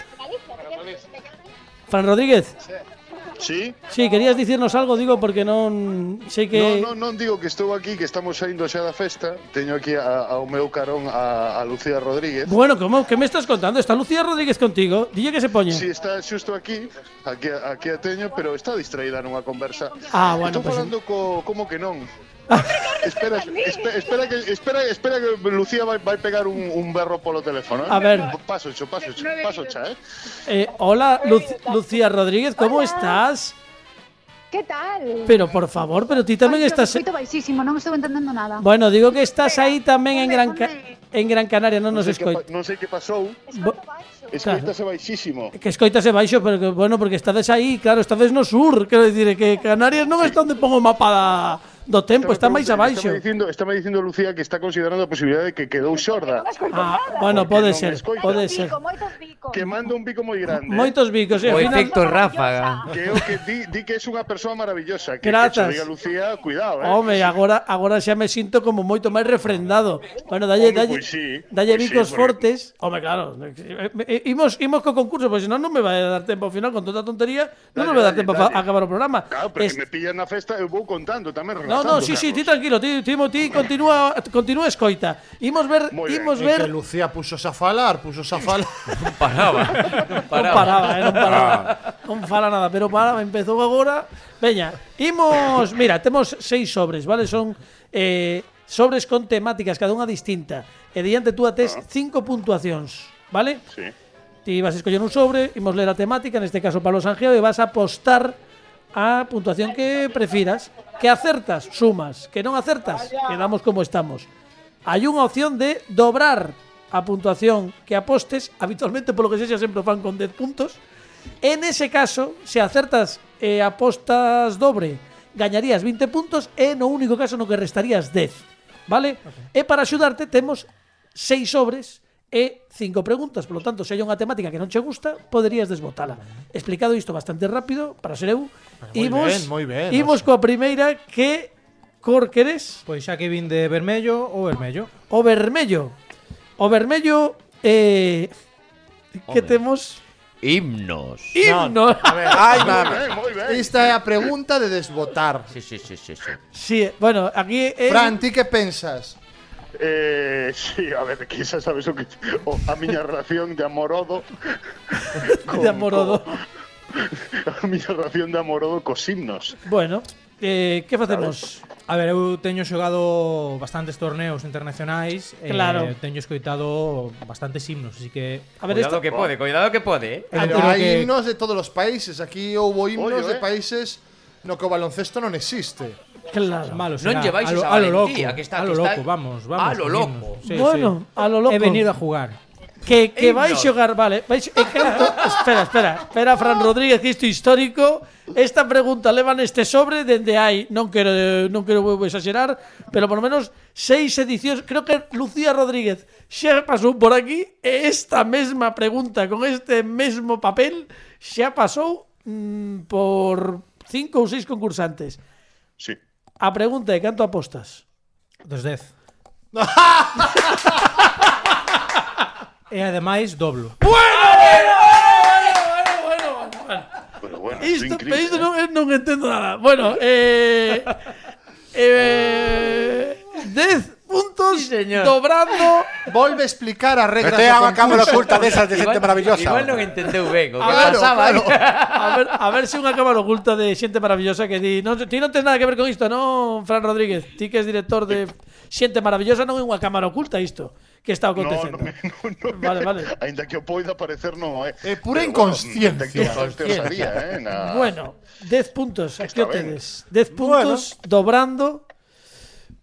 Fran Rodríguez, Sí? Sí? Sí, querías dicirnos algo, digo, porque non sei que... Non, non, non digo que estou aquí, que estamos saindo xa da festa, teño aquí a, ao meu carón a, a Lucía Rodríguez. Bueno, como? Que me estás contando? Está Lucía Rodríguez contigo? Dille que se poña. Sí, está xusto aquí, aquí, aquí a teño, pero está distraída nunha conversa. Ah, bueno, Estou pues... falando co, como que non. Espera, espera, espera que espera, espera que Lucía vai, vai pegar un, un berro polo teléfono. Eh? A ver. Paso, cho, paso, cho, paso, cha, eh. Eh, hola, Lu- Lucía Rodríguez, ¿cómo estás? Que tal? Pero por favor, pero ti tamén Ai, estás... Baixísimo, non estou entendendo nada. Bueno, digo que estás aí tamén en Ponme, Gran, Ca- en Gran Canaria, nos sei que, pa- escoitas. non sei que pasou. Bo- Escoitase baixísimo. Que escoitase baixo, pero que, bueno, porque estades aí, claro, estades no sur, quero dicir, que Canarias non está onde pongo o mapa da, do tempo, está máis abaixo. Estame dicindo, estame dicindo Lucía que está considerando a posibilidad de que quedou xorda. Ah, bueno, pode ser, pode ser. Que manda un bico moi grande. Eh. Moitos bicos, eh. O efecto ráfaga. Que o que di, di que é unha persoa maravillosa, que, Gracias. que diga Lucía, cuidado, eh. Home, agora agora xa me sinto como moito máis refrendado. Bueno, dalle dalle pues sí, dalle pois pues bicos sí, fortes. Home, claro. Imos imos co concurso, pois senón non me vai dar tempo ao final con toda a tontería, non me vai dar tempo a acabar o programa. Claro, pero es... que me pillan na festa, eu vou contando tamén. No, No, no, sí, sí, ti tranquilo, ti, ti, ti continúa, continúa escoita. Imos ver, Muy imos ben. ver. Que Lucía puxo a falar, puxo a falar. non paraba. Non paraba, non paraba, eh, non paraba. Ah. Non fala nada, pero paraba, empezou agora. Veña, imos, mira, temos seis sobres, vale? Son eh, sobres con temáticas, cada unha distinta. E diante tú ates ah. cinco puntuacións, vale? Sí. Ti vas a escoller un sobre, imos ler a temática, neste caso Pablo Sanjeo, e vas a apostar a puntuación que prefiras, que acertas, sumas, que non acertas, quedamos como estamos. Hai unha opción de dobrar a puntuación que apostes, habitualmente polo que sexa sempre fan con 10 puntos. En ese caso, se acertas e eh, apostas dobre, gañarías 20 puntos e no único caso no que restarías 10. Vale? Okay. E para axudarte temos seis sobres e cinco preguntas, por lo tanto, se hai unha temática que non che gusta, poderías desbotala. Explicado isto bastante rápido para ser eu. Pues moi imos, ben, moi ben. Imos coa primeira que cor queres? Pois xa que vin de vermello ou vermello. O vermello. O vermello eh que Home. temos Himnos. Himnos. No, a ver, Ay, mami. Esta é a pregunta de desbotar. Sí, sí, sí, sí, sí. Sí, eh, bueno, aquí eh, Fran, ti que pensas? Eh, sí, a ver, que xa sabes o que o, a miña relación de amorodo con, de amorodo co, a miña relación de amorodo cos himnos. Bueno, eh, que facemos? A ver, eu teño xogado bastantes torneos internacionais eh, claro. eh, teño escoitado bastantes himnos, así que a ver cuidado esto... que pode, cuidado que pode, eh. Pero hai que... himnos de todos os países, aquí houbo himnos Ollo, de eh? países no que o baloncesto non existe. Claro. Non lleváis a lo, esa a lo loco, que está- a lo que está- loco, vamos, vamos. A lo loco. Sí, bueno, sí. a lo loco. He venido a jugar. Que, que vais xogar, vale, vais e canto, espera, espera, espera Fran Rodríguez, que isto histórico. Esta pregunta leva neste sobre dende hai, non quero non quero exagerar, pero por lo menos seis edicións, creo que Lucía Rodríguez xa pasou por aquí e esta mesma pregunta con este mesmo papel xa pasou mm, por cinco ou seis concursantes. Sí. A pregunta é canto apostas? Dos 10. e ademais doblo. Bueno, bueno, bueno, bueno, bueno. Pero bueno, isto, increíble, isto non, ¿eh? non entendo nada. Bueno, eh, eh, 10 puntos sí, señor. dobrando. Volve a explicar a regra Este é unha cámara oculta desas de xente maravillosa. Igual non entendeu ben o que claro, pasaba. Claro. a ver, a ver se unha cámara oculta de xente maravillosa que di, non, ti non tens nada que ver con isto, non, Fran Rodríguez, ti que és director de xente maravillosa, non é unha cámara oculta isto que está acontecendo. No, no, no, no, vale, vale. Ainda que o poida parecer non é. Eh. É pura Pero, inconsciencia. Eh, bueno, 10 eh, na... bueno, 10 puntos, aquí o tedes. 10 puntos bueno. dobrando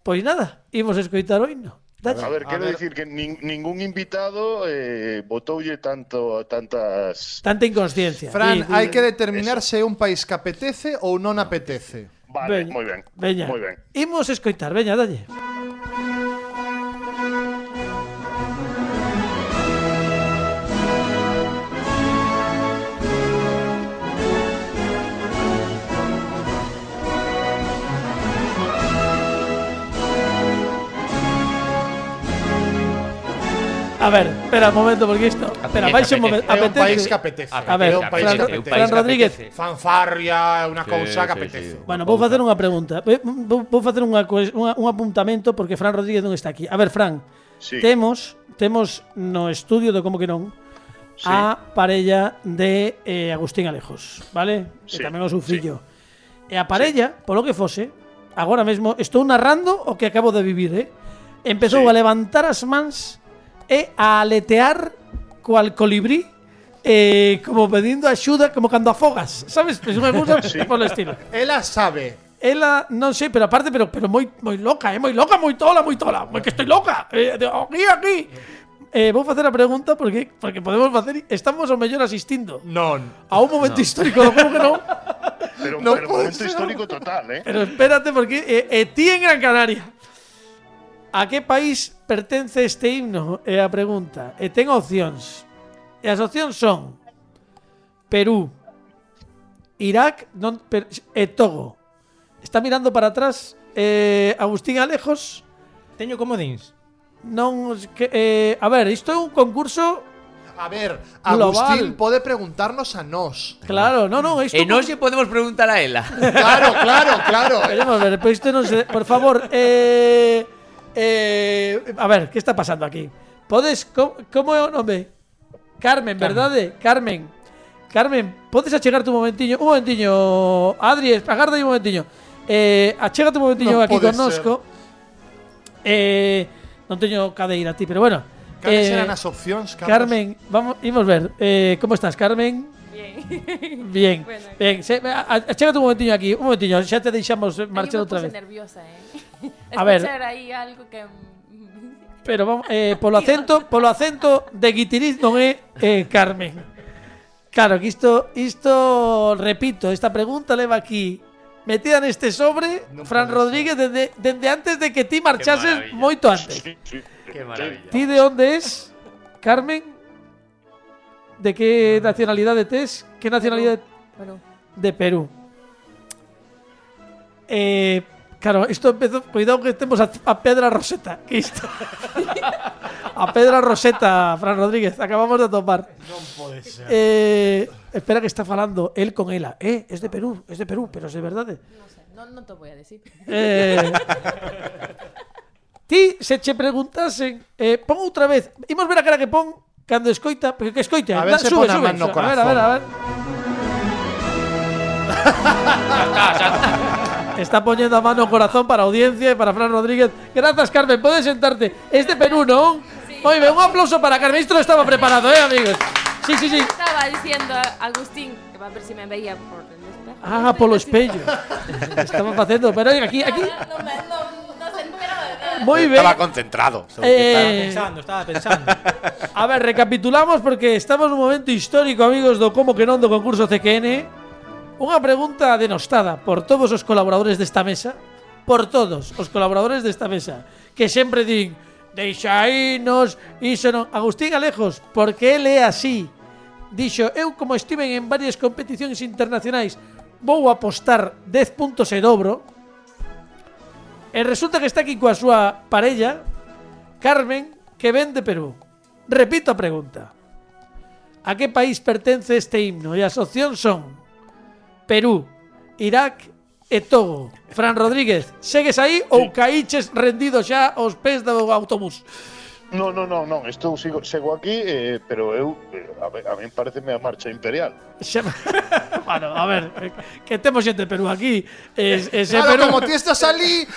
Pois nada, imos escoitar o himno. Dalle. A ver, quero dicir que nin, ningún invitado eh, botoulle tanto tantas tanta inconsciencia. Fran, sí, hai que determinar eso. se é un país que apetece ou non apetece. Vale, moi ben. Veña. Moi ben. Imos escoitar, veña, dalle. Veña. A ver, espera un momento, porque isto... Espera, vais un momento. É un país que apetece. A ver, un país que apetece. Fran Rodríguez. Fanfarria, unha cousa que apetece. Bueno, vou facer unha pregunta. Vou facer un apuntamento porque Fran Rodríguez non está aquí. A ver, Fran, temos temos no estudio de Como que non a parella de eh, Agustín Alejos, vale? Que tamén o seu fillo. E a parella, polo que fose, agora mesmo estou narrando o que acabo de vivir, eh? Empezou a levantar as mans e a aletear cual colibrí eh, como pedindo axuda como cando afogas, sabes? É unha cousa polo estilo. Ela sabe. Ela, non sei, pero aparte, pero pero moi moi loca, é moi loca, moi tola, moi tola. Moi que estoy loca. Eh, aquí, aquí. Eh, vou facer a pregunta porque porque podemos facer estamos ao mellor asistindo Non. a un momento histórico do como que non. Pero, No pero momento ser. histórico total, eh. Pero espérate porque eh, eh, ti en Gran Canaria. A que país pertence este himno? É a pregunta. Eh, e ten opcións. E as opcións son Perú, Irak non, per, e Togo. Está mirando para atrás eh, Agustín Alejos. Teño comodins. Non, que, eh, a ver, isto é un concurso A ver, Agustín Global. pode preguntarnos a nós. Claro, no, no, isto E non se podemos preguntar a ela. Claro, claro, claro. Veremos, ver, pero isto non se... Por favor, eh... eh, a ver, que está pasando aquí? Podes... co- Como é o nome? Carmen, verdade? Carmen. Carmen, podes achegarte un momentiño, un momentiño, Adri, agarda un momentiño. Eh, achégate un momentiño Non aquí pode connosco. Eh, non teño cadeira ti, pero bueno. Cales Eh, eran as opcións, Carlos? Carmen, vamos, imos ver. Eh, como estás, Carmen? Bien. Bien, Bueno. bien. Se, a- a- achégate un momentiño aquí, un momentiño, xa te deixamos marchar outra vez. nerviosa, eh. A ver. Aí algo que Pero vamos, eh, polo acento, polo acento de Guitiriz non é eh, Carmen. Claro, que isto, isto, repito, esta pregunta leva aquí metida neste sobre Non Fran Rodríguez desde, desde antes de que ti marchases moito antes. Qué maravilla. Ti de onde es, Carmen? De que nacionalidade tes? Que nacionalidade Bueno, de Perú? Eh, claro, isto empezou, cuidado que temos a, a Pedra Roseta, que isto. a Pedra Roseta, Fran Rodríguez, acabamos de topar. Non pode ser. Eh, espera que está falando él con ela. Eh, es de Perú, es de Perú, pero es de verdade. no sé, no, no te voy a decir. Eh, ti se che preguntasen, eh, pon outra vez. Imos ver a cara que pon cando escoita, porque que escoite. A ver Da- se sube, pon a sube, no sube. A ver, a ver, a ver. Está poniendo a mano corazón para a audiencia e para Fran Rodríguez. Grazas, Carmen. Podes sentarte. Es de Perú, non? Moi ben, un aplauso para Carmen. Isto non estaba preparado, eh, amigos. Sí, sí, sí. Estaba diciendo a Agustín que Para ver si me veía por el espejo. Ah, polo espello. Estaba facendo, pero oiga, aquí aquí No, no, no se nada. moi ben. Estaba concentrado. que estaba- Eh, Pensando, estaba pensando. A ver, recapitulamos porque estamos nun momento histórico, amigos do Como que non do concurso CQN. Unha pregunta denostada por todos os colaboradores desta mesa, por todos os colaboradores desta mesa, que sempre din, deixainos, iso non... Agustín Alejos, porque ele é así. Dixo, eu como estiven en varias competicións internacionais, vou apostar 10 puntos e dobro, e resulta que está aquí coa súa parella, Carmen, que ven de Perú. Repito a pregunta. A que país pertence este himno? E as opcións son Perú, Irak e Togo. Fran Rodríguez, segues aí sí. ou caíches rendido xa aos pés do autobús? No, no, no, non, estou sigo, sigo aquí, eh, pero eu eh, a, a min pareceme a marcha imperial. Xa, bueno, a ver, eh, que temos xente de Perú aquí, es, ese claro, Perú. como ti estás ali,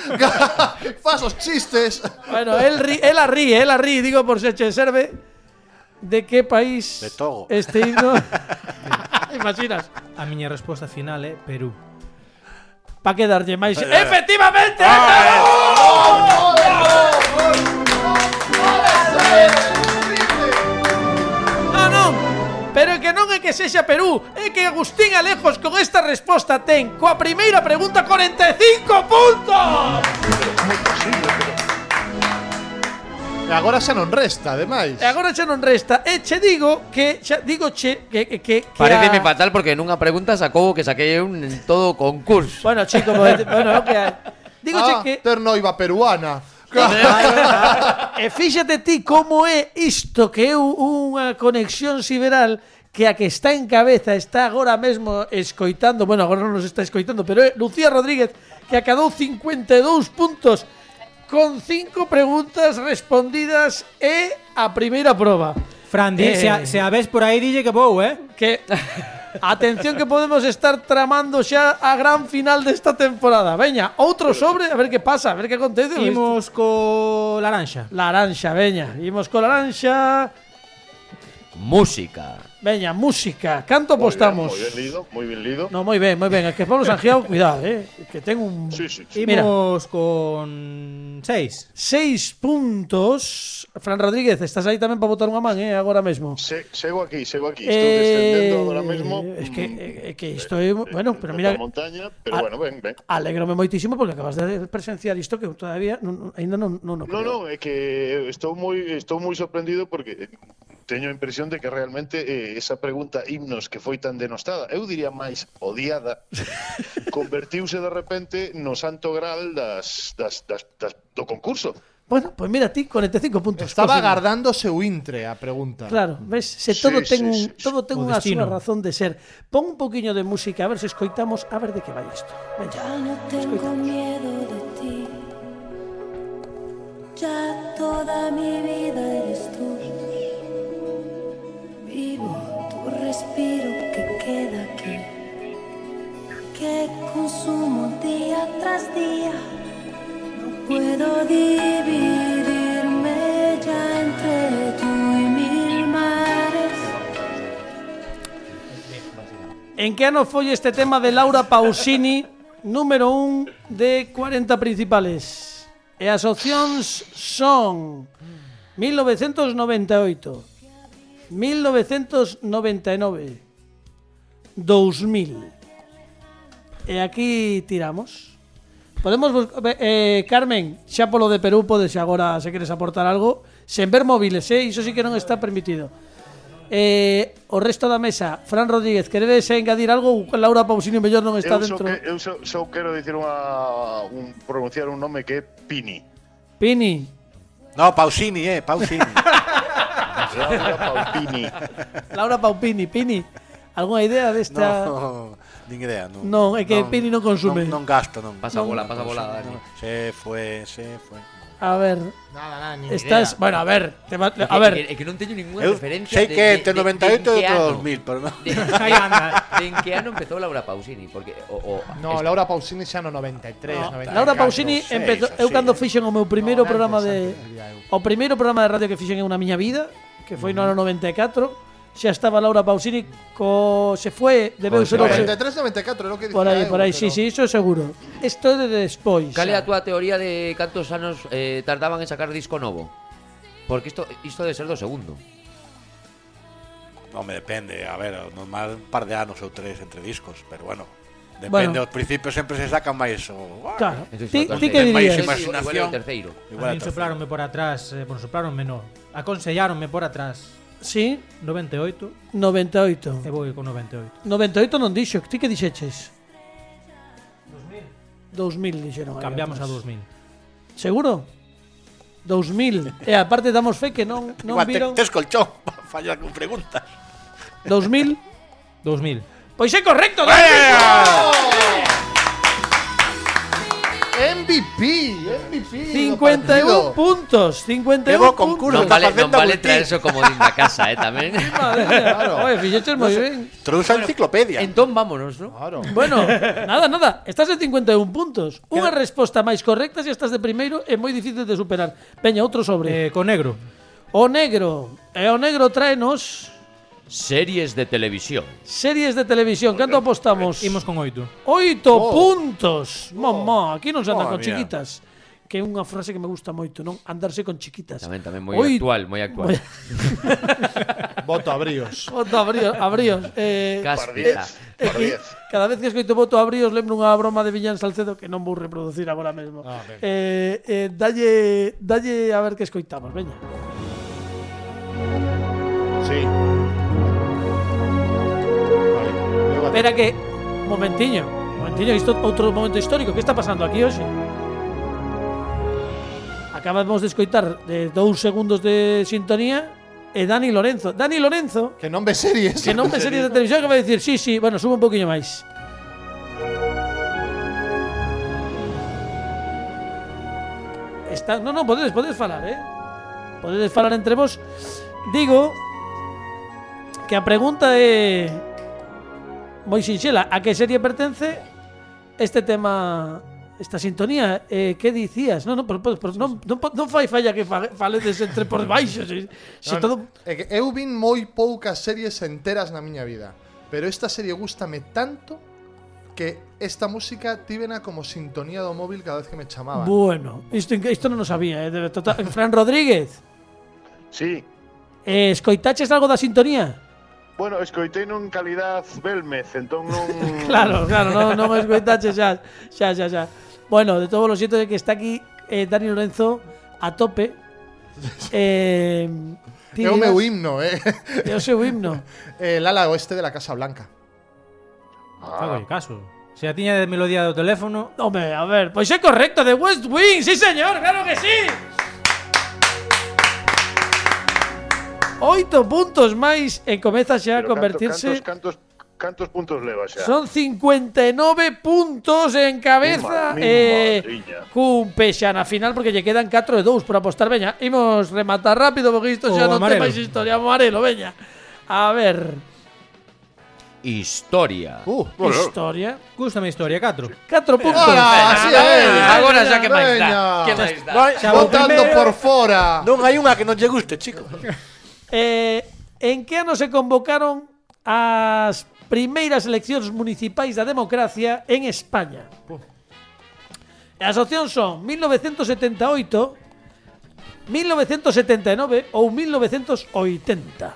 fas os chistes. Bueno, el ri, ela ríe, ela ríe, digo por se che serve. De que país De Togo. este himno? Imaginas? A miña resposta final é Perú. Pa que darlle máis. ¡Efectivamente! Non, non. Pero que non é que sexa Perú, é que Agustín Alejos con esta resposta ten coa primeira pregunta 45 puntos. E agora xa non resta, ademais. E agora xa non resta. E che digo que xa digo che que que, que Pareceme a... fatal porque nunha pregunta sacou que saquei un en todo concurso. Bueno, chico, bueno, que Digo ah, che que ternoiva peruana. E fíxate ti como é isto que é unha conexión sideral que a que está en cabeza está agora mesmo escoitando, bueno, agora non nos está escoitando, pero é Lucía Rodríguez que acadou 52 puntos con cinco preguntas respondidas e a primeira proba. Fran, Eh. se, a, se a ves por aí, dille que vou, eh? Que atención que podemos estar tramando xa a gran final desta temporada. Veña, outro sobre, a ver que pasa, a ver que acontece. Imos co laranxa. Laranxa, veña. Imos co laranxa. Música. Veña, música. Canto apostamos? Moi ben lido, moi ben lido. No, moi ben, moi ben. É que Pablo Sangiao, cuidado, eh. Que ten un... Sí, sí, sí. Mira. Imos con seis. Seis puntos. Fran Rodríguez, estás aí tamén para botar unha man, eh, agora mesmo. Se, sego aquí, sego aquí. Estou descendendo agora mesmo. Es que, mm, é que isto é... Bueno, pero mira... montaña, pero Ah, bueno, ben, ben. Alégrome moitísimo porque acabas de presenciar isto que todavía non- ainda non, non, non No, no, é que estou moi estou moi sorprendido porque teño a impresión de que realmente eh, esa pregunta himnos que foi tan denostada, eu diría máis odiada, convertiuse de repente no santo gral das, das, das, das do concurso. Bueno, pois pues mira ti, 45 puntos. Estaba cosimo. agardando seu intre a pregunta. Claro, ves, se todo sí, ten sí, un, sí, todo ten unha súa razón de ser. Pon un poquiño de música, a ver se escoitamos, a ver de que vai isto. Veña. Escoitamos. en que ano foi este tema de Laura Pausini, número 1 de 40 principales. E as opcións son 1998, 1999, 2000. E aquí tiramos. Podemos buscar, eh, eh, Carmen, xa polo de Perú podes agora se queres aportar algo, sen ver móviles, eh? iso sí que non está permitido. Eh, o resto da mesa, Fran Rodríguez, queredes engadir algo? Laura Pausini mellor non está eu dentro. Que, eu só, só quero dicir unha un pronunciar un nome que é Pini. Pini. No, Pausini, eh, Pausini. Laura Paupini. Laura Paupini, Pini. Algunha idea desta no. Nin idea, non. Non, é que non, Pini non consume. Non, non gasta, non. Pasa non, bola, pasa bola, Dani. Se fue, se fue. A ver. Nada, nada, ni Estás, idea. bueno, a ver, te va, a que, ver. É que, que non teño ninguna eu referencia. Sei que entre 98 e outro 2000, pero non. De, Aí anda. De en que ano empezou Laura Pausini, porque o, o No, Laura Pausini xa no 93, no, 94. Laura Pausini empezou eu cando fixen o meu primeiro no, programa antes, de antes, o primeiro programa de radio que fixen en unha miña vida, que foi uh -huh. no ano 94 xa estaba Laura Pausini co se foi, debeu ser o 93 94, lo que Por aí, por aí, si, si, iso seguro. Isto é de despois. Cal é a túa teoría de cantos anos eh, tardaban en sacar disco novo? Porque isto isto debe ser do segundo. Non me depende, a ver, normal un par de anos ou tres entre discos, pero bueno, Depende, bueno. os principios sempre se sacan máis o... Claro, ti, ti que dirías? Máis imaginación. Igual terceiro. Igual a min soplaronme por atrás, eh, bueno, sopláronme no, aconsellaronme por atrás Sí. 98. 98. E vou con 98. 98 non dixo, ti que dixeches? 2000 dixeron. Cambiamos a 2000. Seguro? 2000. e aparte damos fe que non non Igual, viron... Tes colchón para fallar con preguntas. 2000. 2000. Pois é correcto, ¡Eh! MVP, MVP. 51 puntos, 51 Pegó puntos. concurso. Está vale, facendo vale traer eso como din da casa, eh, tamén. Madre mía. Oye. Trouxa enciclopedia. entón vámonos, ¿no? Claro. Bueno, nada, nada. Estás en 51 puntos. Unha resposta máis correcta se estás de primeiro é moi difícil de superar. Veña, outro sobre. Eh, con negro. O negro. E o negro tráenos Series de televisión. Series de televisión, canto apostamos? Imos con oito. Oito oh. puntos! Oh. Mamá, aquí non se anda oh, con mía. chiquitas. Que é unha frase que me gusta moito, non? Andarse con chiquitas. Tamén, tamén, moi Oito. actual, moi actual. Moi... voto abríos. Voto abríos, abríos. Eh, Cáspita. Eh, eh, cada vez que escoito voto abríos lembro unha broma de Villán Salcedo que non vou reproducir agora mesmo. Ah, eh, eh, dalle, dalle a ver que escoitamos, veña. Sí. Espera que... Momentiño, momentiño, isto outro momento histórico. Que está pasando aquí hoxe? Acabamos de escoitar de dous segundos de sintonía e Dani Lorenzo. Dani Lorenzo... Que non ve series. Que non ve series de televisión que vai dicir, sí, sí, bueno, sube un poquinho máis. Está... No, no, podedes, podedes falar, eh? Podedes falar entre vos. Digo que a pregunta é moi sinxela, a que serie pertence este tema esta sintonía, eh, que dicías? Non, non, por, por, non, non, non fai falla que faledes entre por baixo, se, se no, todo... É que eu vin moi poucas series enteras na miña vida, pero esta serie gustame tanto que esta música tívena como sintonía do móvil cada vez que me chamaban. Bueno, isto, isto non o sabía, eh, de, total, Fran Rodríguez. Sí. Eh, escoitaches algo da sintonía? Bueno, escoitei en calidad Belmez, entón non... Claro, claro, non, non escoitaches xa, xa, xa, xa. Bueno, de todos los xeitos de que está aquí eh, Dani Lorenzo a tope. Eh, ti É o meu himno, eh. É o seu himno. El ala oeste de la Casa Blanca. Fago caso. Se a tiña de melodía do teléfono, Hombre, a ver, pois é correcto, de West Wing, sí señor, claro que sí. Oito puntos máis e comeza xa Pero a convertirse... Cantos, cantos, Cantos puntos leva xa? Son 59 puntos en cabeza e eh, cun pexa na final porque lle quedan 4 e 2 por apostar, veña. Imos rematar rápido porque isto xa o non amarelo. ten máis historia, amarelo, veña. A ver historia. Uh, bueno. historia. Gústame historia 4. 4 puntos. Hola, así é. Agora xa que máis dá. Que máis dá. Votando por fora. Non hai unha que non lle guste, chico. Eh, en que ano se convocaron as primeiras eleccións municipais da democracia en España? As opcións son 1978, 1979 ou 1980.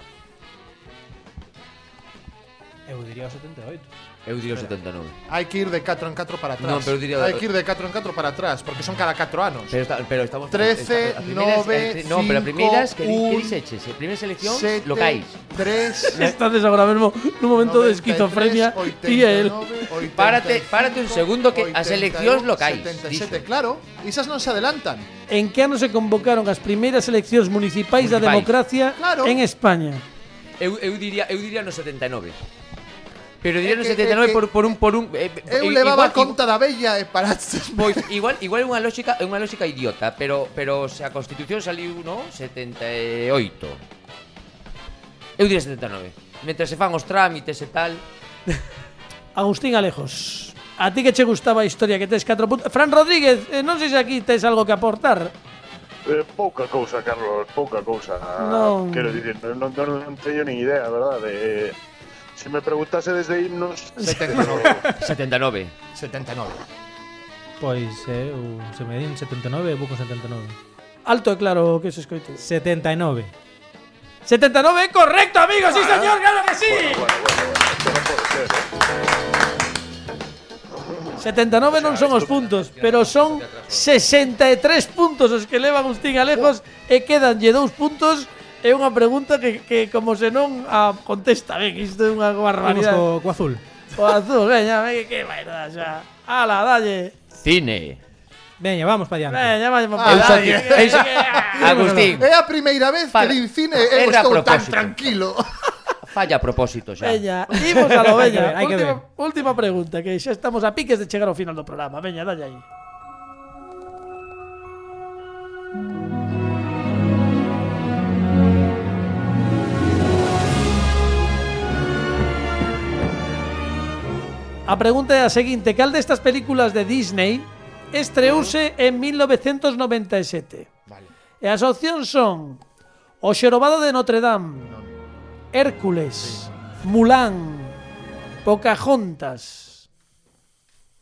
Eu diría o 78. Eu diría o 79. Hai que ir de 4 en 4 para atrás. Non, pero diría... Hai que ir de 4 en 4 para atrás, porque son cada 4 anos. Pero, está, pero estamos... 13, está, 9, 5, eh, No, pero a primeiras, que, un, que dixeches? A eh, primeira selección, sete, locais. 3... Estades agora mesmo nun momento 93, de esquizofrenia, ti e el. párate, párate un segundo que as eleccións locais. 77, dixo. claro. Esas non se adelantan. En que ano se convocaron as primeiras eleccións municipais, municipais. da democracia claro. en España? Eu, eu, diría, eu diría no 79. Pero dieron 79 que, por, por un... Por un eh, eu eh, levaba igual, conta da bella e paraste pois, igual, igual unha lógica, unha lógica idiota, pero, pero se a Constitución saliu, no? 78. Eu diría 79. Mentre se fan os trámites e tal... Agustín Alejos. A ti que che gustaba a historia que tes 4 puntos. Fran Rodríguez, eh, non sei se aquí tes algo que aportar. Eh, pouca cousa, Carlos, pouca cousa. No. Quero dicir, non, non, non teño nin idea, verdade. Eh, Se me preguntase desde himnos... 79. 79. 79. Pois eh, eu, se me din 79, vou con 79. Alto e claro que se escoite. 79. 79 é correcto, amigos, ah, sí señor, claro que sí. Bueno, bueno, bueno, bueno. Esto non pode ser, eh. 79 non son os puntos, pero son 63 puntos os que leva Agustín Alejos oh. e quedanlle dous puntos é unha pregunta que, que como se non a contesta, ben, isto é unha barbaridade. Vamos co, co azul. O azul, veña, veña, que merda xa. Ala, dalle. Cine. Veña, vamos para diante. Veña, vamos para diante. Agustín. É a primeira vez Fala. que din cine e eu estou tan tranquilo. Falla a propósito xa. Veña, imos a lo veña. Ver, última, que ver. última pregunta, que xa estamos a piques de chegar ao final do programa. Veña, dalle aí. A pregunta é a seguinte, cal destas películas de Disney estreouse en 1997? Vale. E as opcións son O xerobado de Notre Dame. Hércules, Mulan, Pocahontas.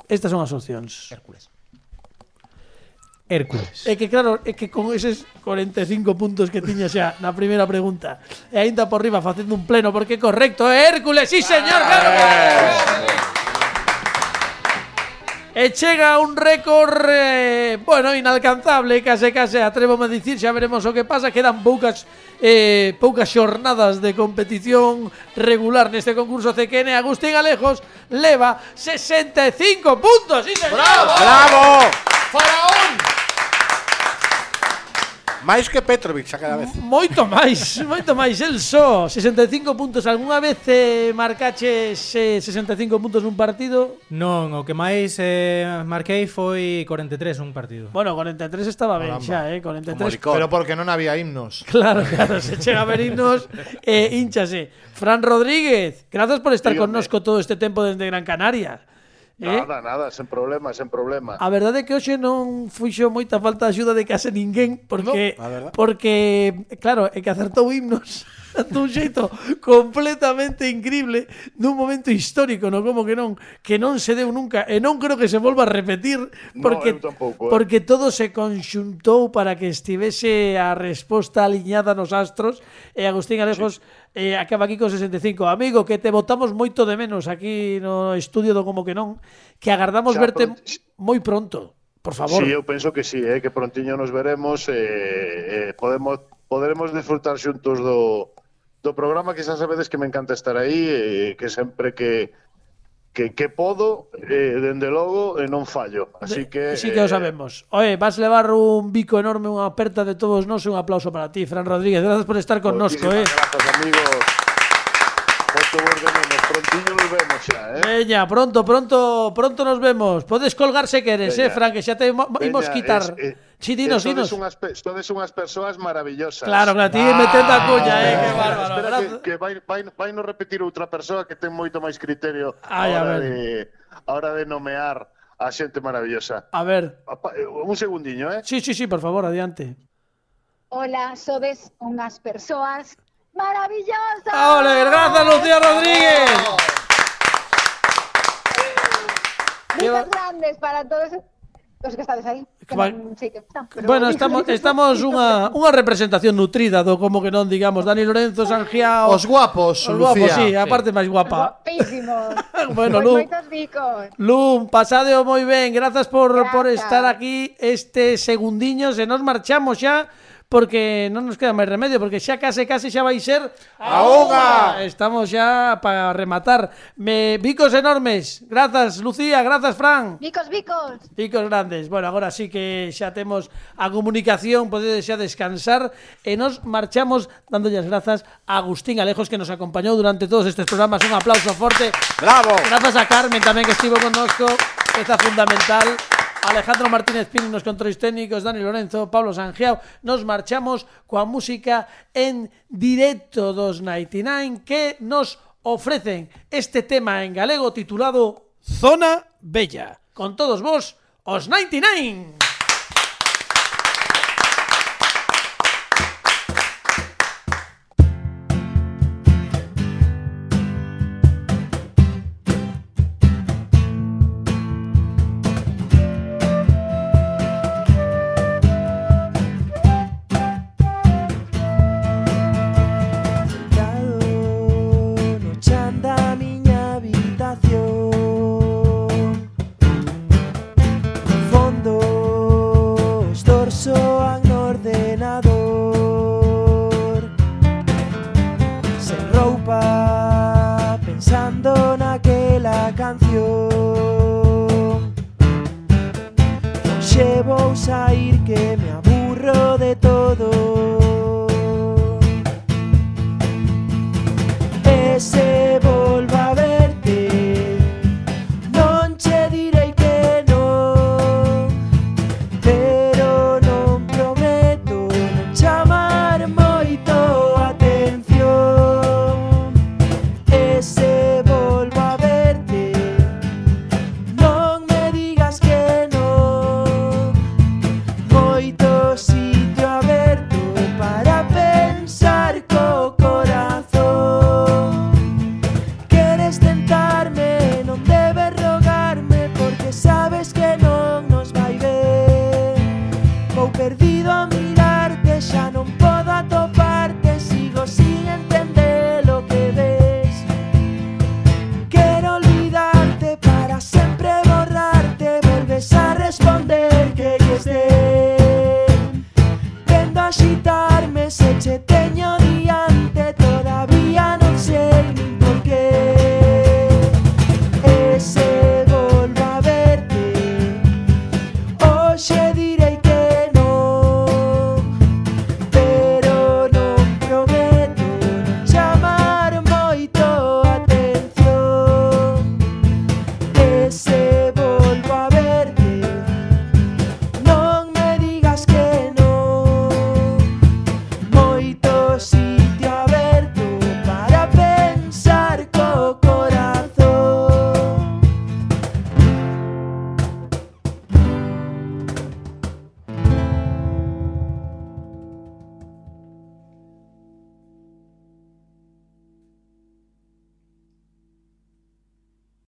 Estas son as opcións. Hércules. Hércules. É que claro, é que con eses 45 puntos que tiña xa na primeira pregunta, e aínda por riba facendo un pleno porque correcto, é Hércules, sí señor, claro. Que... E chega un récord, eh, bueno, inalcanzable, case case, atrevo a dicir, xa veremos o que pasa, quedan poucas eh, poucas xornadas de competición regular neste concurso CQN, Agustín Alejos leva 65 puntos, sí, señor. Bravo! Bravo! Faraón! Máis que Petrovic a cada vez. Moito máis, moito máis el só. 65 puntos algunha vez eh, marcaches eh, 65 puntos nun partido? Non, o que máis eh, marquei foi 43 un partido. Bueno, 43 estaba ben Caramba. xa, eh, 43. Pero porque non había himnos. Claro, claro, se chega a ver himnos eh, hinchase. Fran Rodríguez, grazas por estar Dígame. connosco todo este tempo desde Gran Canaria. ¿Eh? Nada, eh? nada, sen problema, sen problema. A verdade é que hoxe non fuxo moita falta de axuda de case ninguén porque no, porque claro, é que acertou himnos dun xeito completamente increíble nun momento histórico, no como que non, que non se deu nunca e non creo que se volva a repetir porque no, tampouco, eh? porque todo se conxuntou para que estivese a resposta aliñada nos astros e Agustín Alejos sí eh, acaba aquí con 65. Amigo, que te votamos moito de menos aquí no estudio do Como que non, que agardamos Xa, verte pronto. moi pronto, por favor. Sí, eu penso que sí, eh, que prontiño nos veremos, eh, eh, podemos poderemos disfrutar xuntos do, do programa, que xa sabedes que me encanta estar aí, eh, que sempre que que, que podo, eh, dende logo, e non fallo. Así que... Sí que o eh, sabemos. Oe, vas levar un bico enorme, unha aperta de todos nós, un aplauso para ti, Fran Rodríguez. Gracias por estar connosco, eh. Grazas, amigos. Moito borde menos. prontiño nos vemos. Xa, eh? Veña, pronto, pronto, pronto nos vemos. Podes colgar se queres, eh, Veña. Fran, que xa te mo- imos Veña, quitar. es- eh, Sí, dinos, eh, dinos. Unhas, sodes unhas persoas maravillosas. Claro, claro, ti metendo a cuña, eh, que bárbaro. espera que, que vai, vai, vai no repetir outra persoa que ten moito máis criterio Ai, a hora de, a hora de nomear a xente maravillosa. A ver. Eh, Un segundiño, eh? Sí, sí, sí, por favor, adiante. Hola, sodes unhas persoas maravillosas. ¡Ole! Gracias, Lucía Rodríguez. Lleva... grandes para todos os que estades aí. Que Va... non, sei que están, pero... Bueno, estamos estamos unha unha representación nutrida do como que non digamos Dani Lorenzo, Sanjiao, os guapos, os guapos, Lucía. sí, a parte sí. máis guapa. Guapísimos. bueno, Lu. Lu, pasadeo moi ben. Grazas por Grazas. por estar aquí este segundiño, se nos marchamos xa porque non nos queda máis remedio, porque xa case case xa vai ser a auga. Estamos xa para rematar. Me bicos enormes. Grazas Lucía, grazas Fran. Bicos, bicos. Bicos grandes. Bueno, agora sí que xa temos a comunicación, podedes xa descansar e nos marchamos dándolle as grazas a Agustín Alejos que nos acompañou durante todos estes programas. Un aplauso forte. Bravo. Grazas a Carmen tamén que estivo connosco, peza fundamental. Alejandro Martínez Pini nos controis técnicos, Dani Lorenzo, Pablo Sangiao. Nos marchamos coa música en directo dos 99 que nos ofrecen este tema en galego titulado Zona Bella. Con todos vos, os 99.